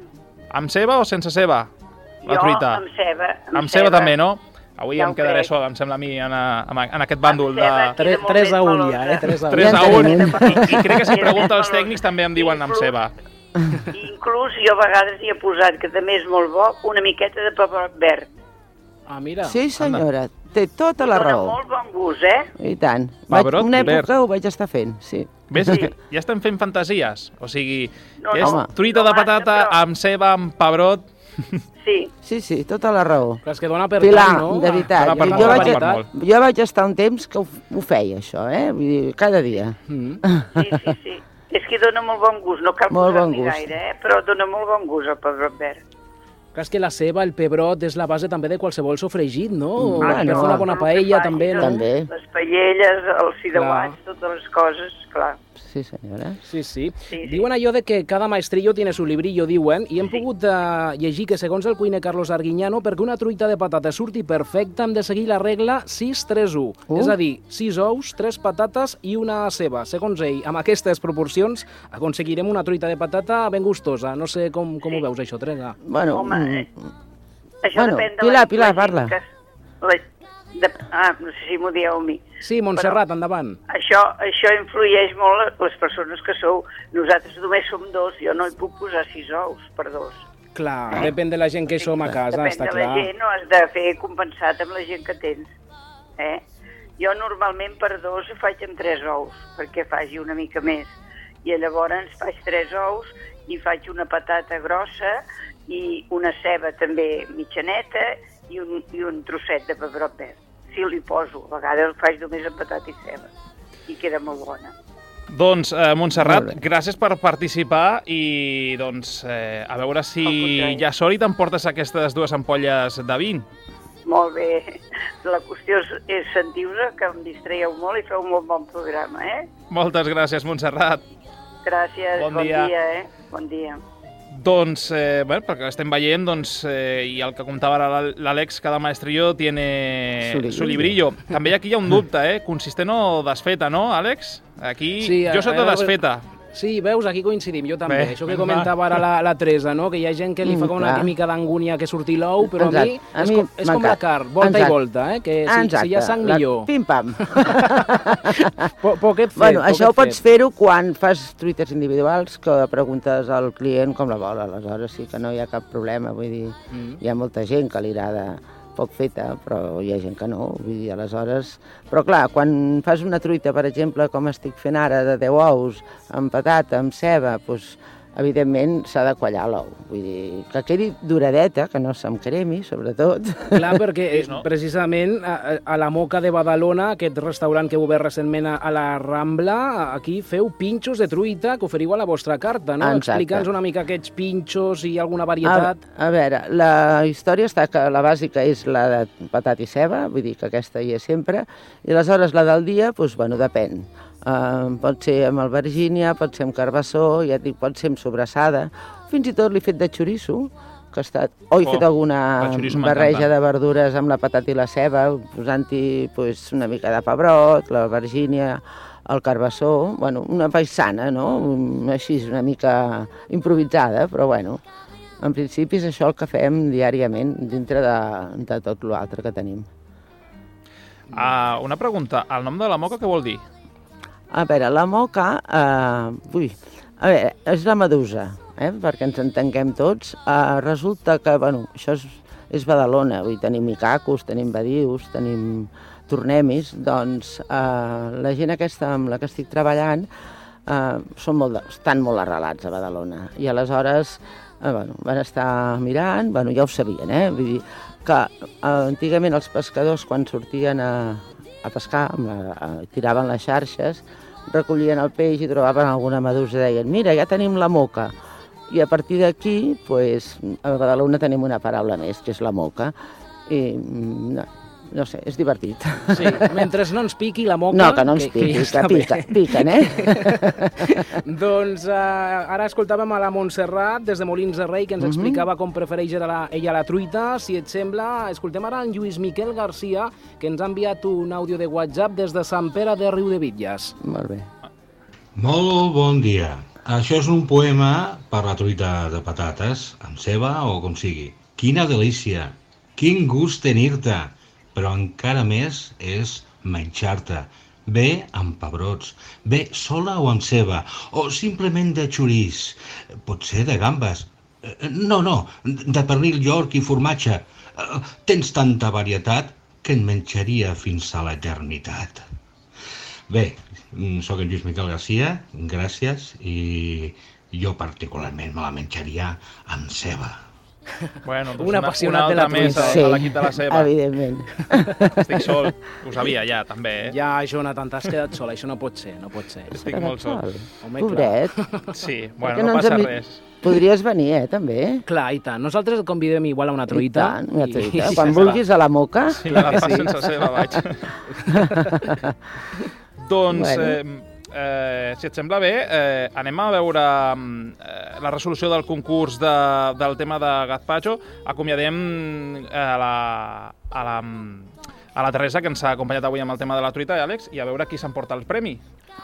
S2: Amb ceba o sense ceba? La
S16: jo
S2: truita.
S16: amb ceba.
S2: Amb ceba també, no? Avui
S16: Ja
S2: em quedaré
S16: crec.
S2: sol, em sembla a mi, en, a, en aquest bàndol de...
S16: ceba queda molt
S14: 3
S16: més
S14: a 1
S16: melós,
S14: ja, eh? 3 a 1.
S2: 3 a 1. I, I crec que si pregunta als tècnics també em diuen amb ceba.
S16: Inclús jo a vegades hi he posat, que també és molt bo, una miqueta de pebrot verd.
S14: Ah, mira.
S15: Sí, senyora, té tota la
S16: Dóna
S15: raó.
S16: molt bon gust, eh?
S15: I tant. Vaig,
S2: Pebrot
S15: una època
S2: verd.
S15: ho vaig estar fent, sí.
S2: Ves, que ja estem fent fantasies. O sigui,
S16: No,
S2: que és
S15: no.
S2: truita de patata amb ceba, amb pebrot...
S16: Sí.
S15: Sí, sí, tota la raó.
S14: Però és que dona per
S15: Pilar,
S14: tant, no?
S15: de veritat,
S2: per
S15: jo,
S2: molt,
S15: vaig,
S2: molt.
S15: jo vaig estar un temps que ho, ho feia, això, eh? Vull dir, cada dia.
S14: Mm.
S16: Sí, sí, sí. És que dona molt bon gust, no cal
S15: Molt bon gust.
S16: gaire, eh? Però dona molt bon gust el pebrot verd.
S14: Clar, és que la ceba, el pebrot, és la base també de qualsevol sofregit, no?
S15: Mm,
S14: per
S15: bueno,
S14: fer una bona
S16: que
S14: paella,
S16: facis,
S14: també, no?
S15: També.
S16: Les paelles, els fideuats, totes les coses, clar.
S15: Sí, senyora.
S14: Sí, sí.
S16: sí.
S14: Diuen allò de que cada maestrillo tiene su librillo, diuen, i hem pogut uh, llegir que segons el cuiner Carlos Arguiñano, perquè una truita de patata surti perfecta, hem de seguir la regla 6-3-1.
S15: Uh.
S14: És a dir, 6 ous, 3 patates i una ceba. Segons ell, amb aquestes proporcions aconseguirem una truita de patata ben gustosa. No sé com, com ho veus, això, Teresa.
S15: Bueno,
S16: Home, Això
S15: Bueno,
S16: depèn de
S15: Pilar,
S16: la,
S15: Pilar,
S16: la
S15: parla.
S16: Que, la, de, ah, no sé si m'ho dieu a mi.
S14: Sí, Montserrat, endavant.
S16: Això, això influeix molt les persones que sou. Nosaltres només som dos, jo no hi puc posar sis ous per dos.
S14: Clar, depèn de la gent que som a casa,
S16: Depèn
S14: està
S16: de la
S14: clar.
S16: gent, no has de fer compensat amb la gent que tens. Eh? Jo normalment per dos ho faig amb tres ous, perquè faci una mica més. I llavors faig tres ous i faig una patata grossa i una ceba també mitjaneta i un, i un trosset de pebrot verd. Si li poso, a vegades el faig només amb patata i ceba i queda molt bona.
S2: Doncs, eh, Montserrat, gràcies per participar i, doncs, eh, a veure si ja sort i t'emportes aquestes dues ampolles de vi.
S16: Molt bé. La qüestió és, és sentir-vos, que em distraieu molt i feu un molt bon programa, eh?
S2: Moltes gràcies, Montserrat.
S16: Gràcies,
S2: Bon
S16: bon,
S2: dia.
S16: dia. eh? Bon dia.
S2: Doncs, eh, bueno, perquè estem veient, doncs, eh, i el que comptava ara l'Àlex, cada maestrillo tiene
S15: Su librillo.
S2: su librillo. També aquí hi ha un dubte, eh? Consistent o desfeta, no, Àlex? Aquí,
S14: Sí,
S2: jo soc de desfeta.
S14: Sí, veus, aquí coincidim, jo també.
S2: Bé,
S14: Això que
S2: va.
S14: comentava ara la, la Teresa, no? que hi ha gent que li
S15: Mm,
S14: fa com una mica d'angúnia que surti l'ou, però a mi,
S15: Exacte. A
S14: és,
S15: mi
S14: com, és com la carn, volta
S15: Exacte.
S14: i volta, eh? que si, si hi ha sang
S15: La-
S14: millor.
S15: Pim-pam.
S14: Po, poquet fet,
S15: Bueno, això ho pots fer-ho quan fas truites individuals, que preguntes al client com la vol, aleshores sí que no hi ha cap problema, vull dir,
S14: Mm.
S15: hi ha molta gent que li agrada poc feta, però hi ha gent que no, vull dir, aleshores... Però clar, quan fas una truita, per exemple, com estic fent ara, de 10 ous, amb patata, amb ceba, doncs, evidentment s'ha de quallar l'ou, vull dir, que quedi duradeta, que no se'm cremi, sobretot.
S14: Clar, perquè eh, precisament a, a la Moca de Badalona, aquest restaurant que heu obert recentment a, a la Rambla, aquí feu pinxos de truita que oferiu a la vostra carta, no? Explica'ns una mica aquests pinxos i alguna
S15: A,
S14: varietat.
S15: a veure, la història està que la bàsica és la de patata i ceba, vull dir que aquesta hi és sempre, i aleshores la del dia, doncs, bueno, depèn. Uh, pot ser amb albergínia, pot ser amb carbassó, ja dic, pot ser amb sobrassada, fins i tot l'he fet de xoriço, que ha estat... O he oh, fet alguna barreja de verdures amb la patata i la ceba, posant-hi pues, una mica de pebrot, la vergínia, el carbassó, bueno, una paisana, no? Així, una mica improvisada, però bueno, en principi és això el que fem diàriament dintre de, de tot l'altre que tenim.
S2: Uh, una pregunta, el nom de la moca què vol dir?
S15: A veure, la moca, uh, ui, a veure, és la medusa, eh? perquè ens entenguem tots. Uh, resulta que, bueno, això és, és Badalona, vull tenim micacos, tenim badius, tenim tornemis, doncs eh, la gent aquesta amb la que estic treballant eh, són molt, estan molt arrelats a Badalona i aleshores eh, bueno, van estar mirant, bueno, ja ho sabien, eh? Vull dir que eh, antigament els pescadors quan sortien a, a pescar, la, a, tiraven les xarxes, recollien el peix i trobaven alguna medusa i deien mira, ja tenim la moca. I a partir d'aquí, pues, a Badalona tenim una paraula més, que és la moca. I mm, no, no sé, és divertit.
S14: Sí, mentre no ens piqui la moca...
S15: No, que no ens piqui, que, que, que pica, piquen, eh?
S14: doncs uh, ara escoltàvem a la Montserrat des de Molins de Rei que ens uh mhm. -huh. explicava com prefereix la, ella la truita. Si et sembla, escoltem ara en Lluís Miquel Garcia que ens ha enviat un àudio de WhatsApp des de Sant Pere de Riu de Bitlles.
S15: Molt bé.
S17: Molt bon dia. Això és un poema per la truita de patates, amb ceba o com sigui. Quina delícia! Quin gust tenir-te! Però encara més és menjar-te. Bé amb pebrots, bé sola o amb ceba, o simplement de xorís, potser de gambes. Eh, no, no, de pernil york i formatge. Eh, tens tanta varietat que en menjaria fins a l'eternitat. Bé, mm, sóc en Lluís Miquel Garcia, gràcies, i jo particularment me la menjaria amb ceba.
S2: Bueno, doncs una, una apassionat una de la truita. Sí, de l'equip de la seva.
S15: evidentment.
S2: Estic sol. Ho sabia ja, també, eh?
S14: Ja, Jonathan, t'has quedat sol. Això no pot ser, no pot ser.
S2: Estic molt sol.
S15: Home, Pobret.
S2: Sí, bueno, no, no passa res.
S15: Podries venir, eh, també?
S14: Clar, i tant. Nosaltres et convidem igual a una truita.
S15: I tant, una truita. I... Quan vulguis a la moca.
S2: Sí, la sí. sense seva vaig. doncs, bueno. eh, eh, si et sembla bé, eh, anem a veure eh, la resolució del concurs de, del tema de Gazpacho. Acomiadem eh, a la, a la, a la Teresa, que ens ha acompanyat avui amb el tema de la truita, Àlex, i a veure qui s'emporta el premi.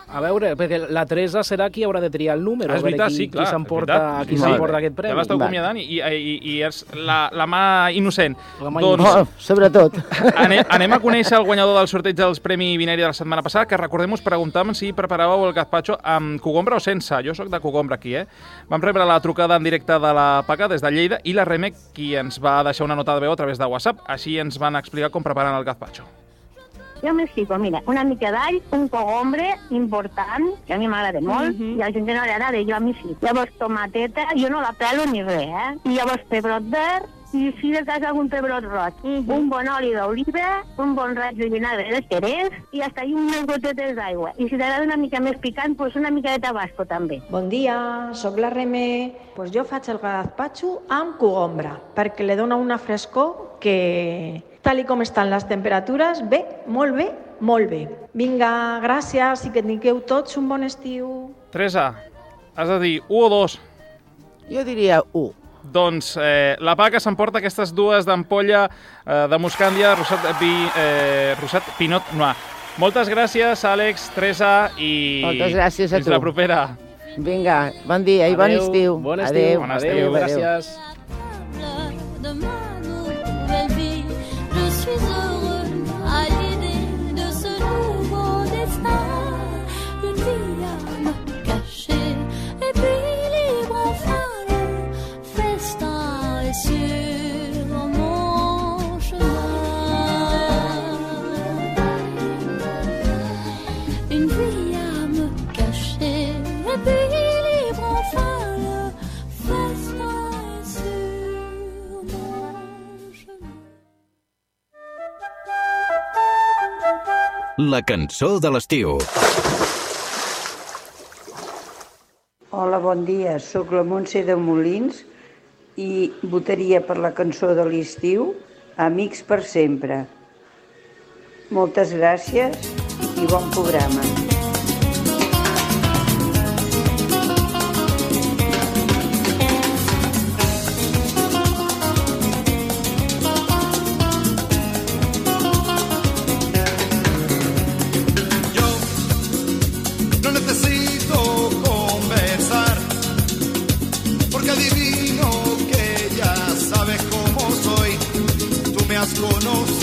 S14: A veure, perquè la Teresa serà qui haurà de triar el número.
S2: És veritat,
S14: qui,
S2: sí, clar.
S14: Qui s'emporta qui sí, aquest premi.
S2: Ja l'esteu acomiadant i, i, i és la, la mà innocent.
S15: La mà doncs, innocent. Oh, sobretot.
S2: Anem, anem a conèixer el guanyador del sorteig dels Premi Binari de la setmana passada, que recordem-vos preguntàvem si preparàveu el gazpacho amb cogombra o sense. Jo sóc de cogombra aquí, eh? Vam rebre la trucada en directe de la PACA des de Lleida i la Remec, qui ens va deixar una nota de veu a través de WhatsApp. Així ens van explicar com preparen el gazpacho.
S18: Jo m'explico, mira, una mica d'all, un cogombre important, que a mi m'agrada molt, uh -huh. i a la gent no li agrada, jo a mi sí. Llavors, tomateta, jo no la pelo ni res, eh? I llavors, pebrot verd, i si de cas algun pebrot roig, uh -huh. un bon oli d'oliva, un bon raig de vinagre de xerès i hasta ahí unes gotetes d'aigua. I si t'agrada una mica més picant, pues una mica de tabasco també.
S19: Bon dia, sóc la Remé. Pues jo faig el gazpacho amb cogombra, perquè li dona una frescor que tal i com estan les temperatures, bé, molt bé, molt bé. Vinga, gràcies i que tingueu tots un bon estiu.
S2: Teresa, has de dir 1 o 2?
S15: Jo diria 1.
S2: Doncs eh, la PACA s'emporta aquestes dues d'ampolla eh, de Moscàndia, Rosat, vi, eh, Rosat Pinot Noir. Moltes gràcies, Àlex, Teresa, i
S15: Moltes gràcies a
S2: fins
S15: tu.
S2: la propera.
S15: Vinga, bon dia i bon estiu.
S14: Bon estiu.
S2: Adéu. Bon estiu.
S14: Adéu. Gràcies.
S20: La cançó de l'estiu.
S21: Hola, bon dia. Soc la Montse de Molins i votaria per la cançó de l'estiu Amics per sempre. Moltes gràcies i bon programa.
S22: what's on.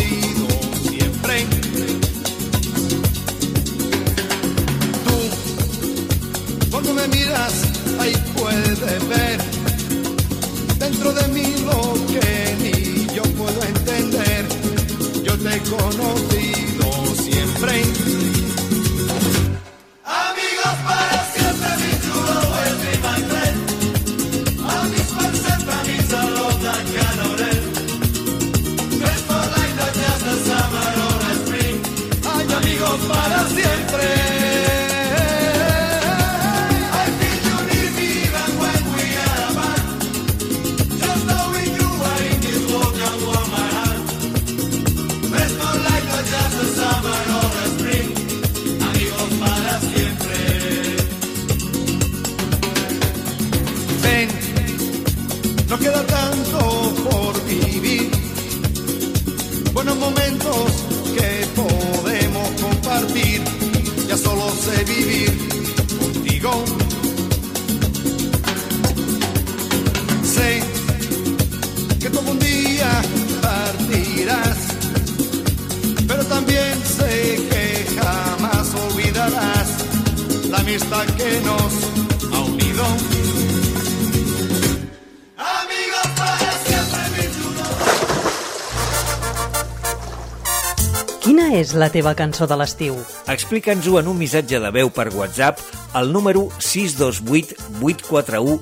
S22: La teva cançó de l'estiu?
S5: Explica'ns-ho en un missatge de veu per WhatsApp al número 628 841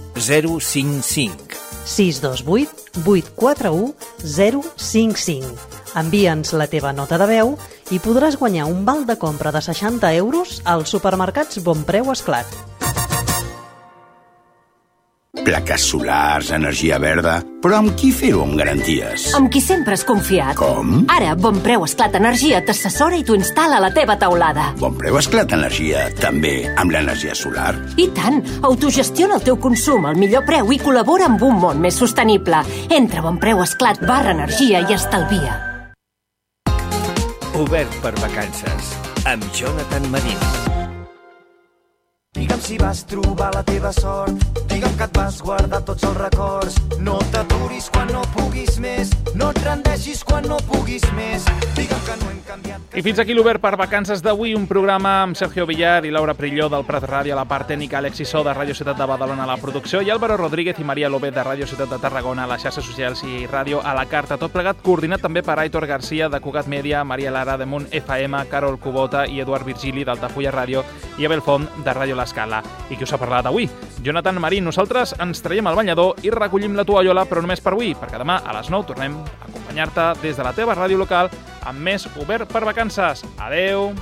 S5: 055.
S22: 628 841 055. Envia'ns la teva nota de veu i podràs guanyar un val de compra de 60 euros als supermercats Bonpreu Esclat.
S23: Plaques solars, energia verda... Però amb qui fer-ho amb garanties?
S24: Amb qui sempre has confiat.
S23: Com?
S24: Ara, Bon Preu Esclat Energia t'assessora i t'ho instal·la a la teva teulada.
S23: Bon preu esclat energia, també amb l'energia solar.
S24: I tant! Autogestiona el teu consum al millor preu i col·labora amb un món més sostenible. Entra a bonpreuesclat barra energia i estalvia.
S5: Obert per vacances, amb Jonathan Marín.
S25: Digue'm si vas trobar la teva sort, digue'm que et vas guardar tots els records. No t'aturis quan no puguis més, no et rendeixis quan no puguis més. Digue'm que no hem canviat...
S2: I fins aquí l'Obert per vacances d'avui, un programa amb Sergio Villar i Laura Prilló del Prat Ràdio a la part tècnica, Alexis So de Ràdio Ciutat de Badalona a la producció i Álvaro Rodríguez i Maria López de Ràdio Ciutat de Tarragona a les xarxes socials i ràdio a la carta. Tot plegat coordinat també per Aitor Garcia de Cugat Mèdia, Maria Lara de Munt FM, Carol Cubota i Eduard Virgili d'Altafulla Ràdio i Abel Font de Ràdio L'Escala. I qui us ha parlat avui? Jonathan Marín. Nosaltres ens traiem al banyador i recollim la tovallola, però només per avui, perquè demà a les 9 tornem a acompanyar-te des de la teva ràdio local amb més Obert per Vacances. Adeu!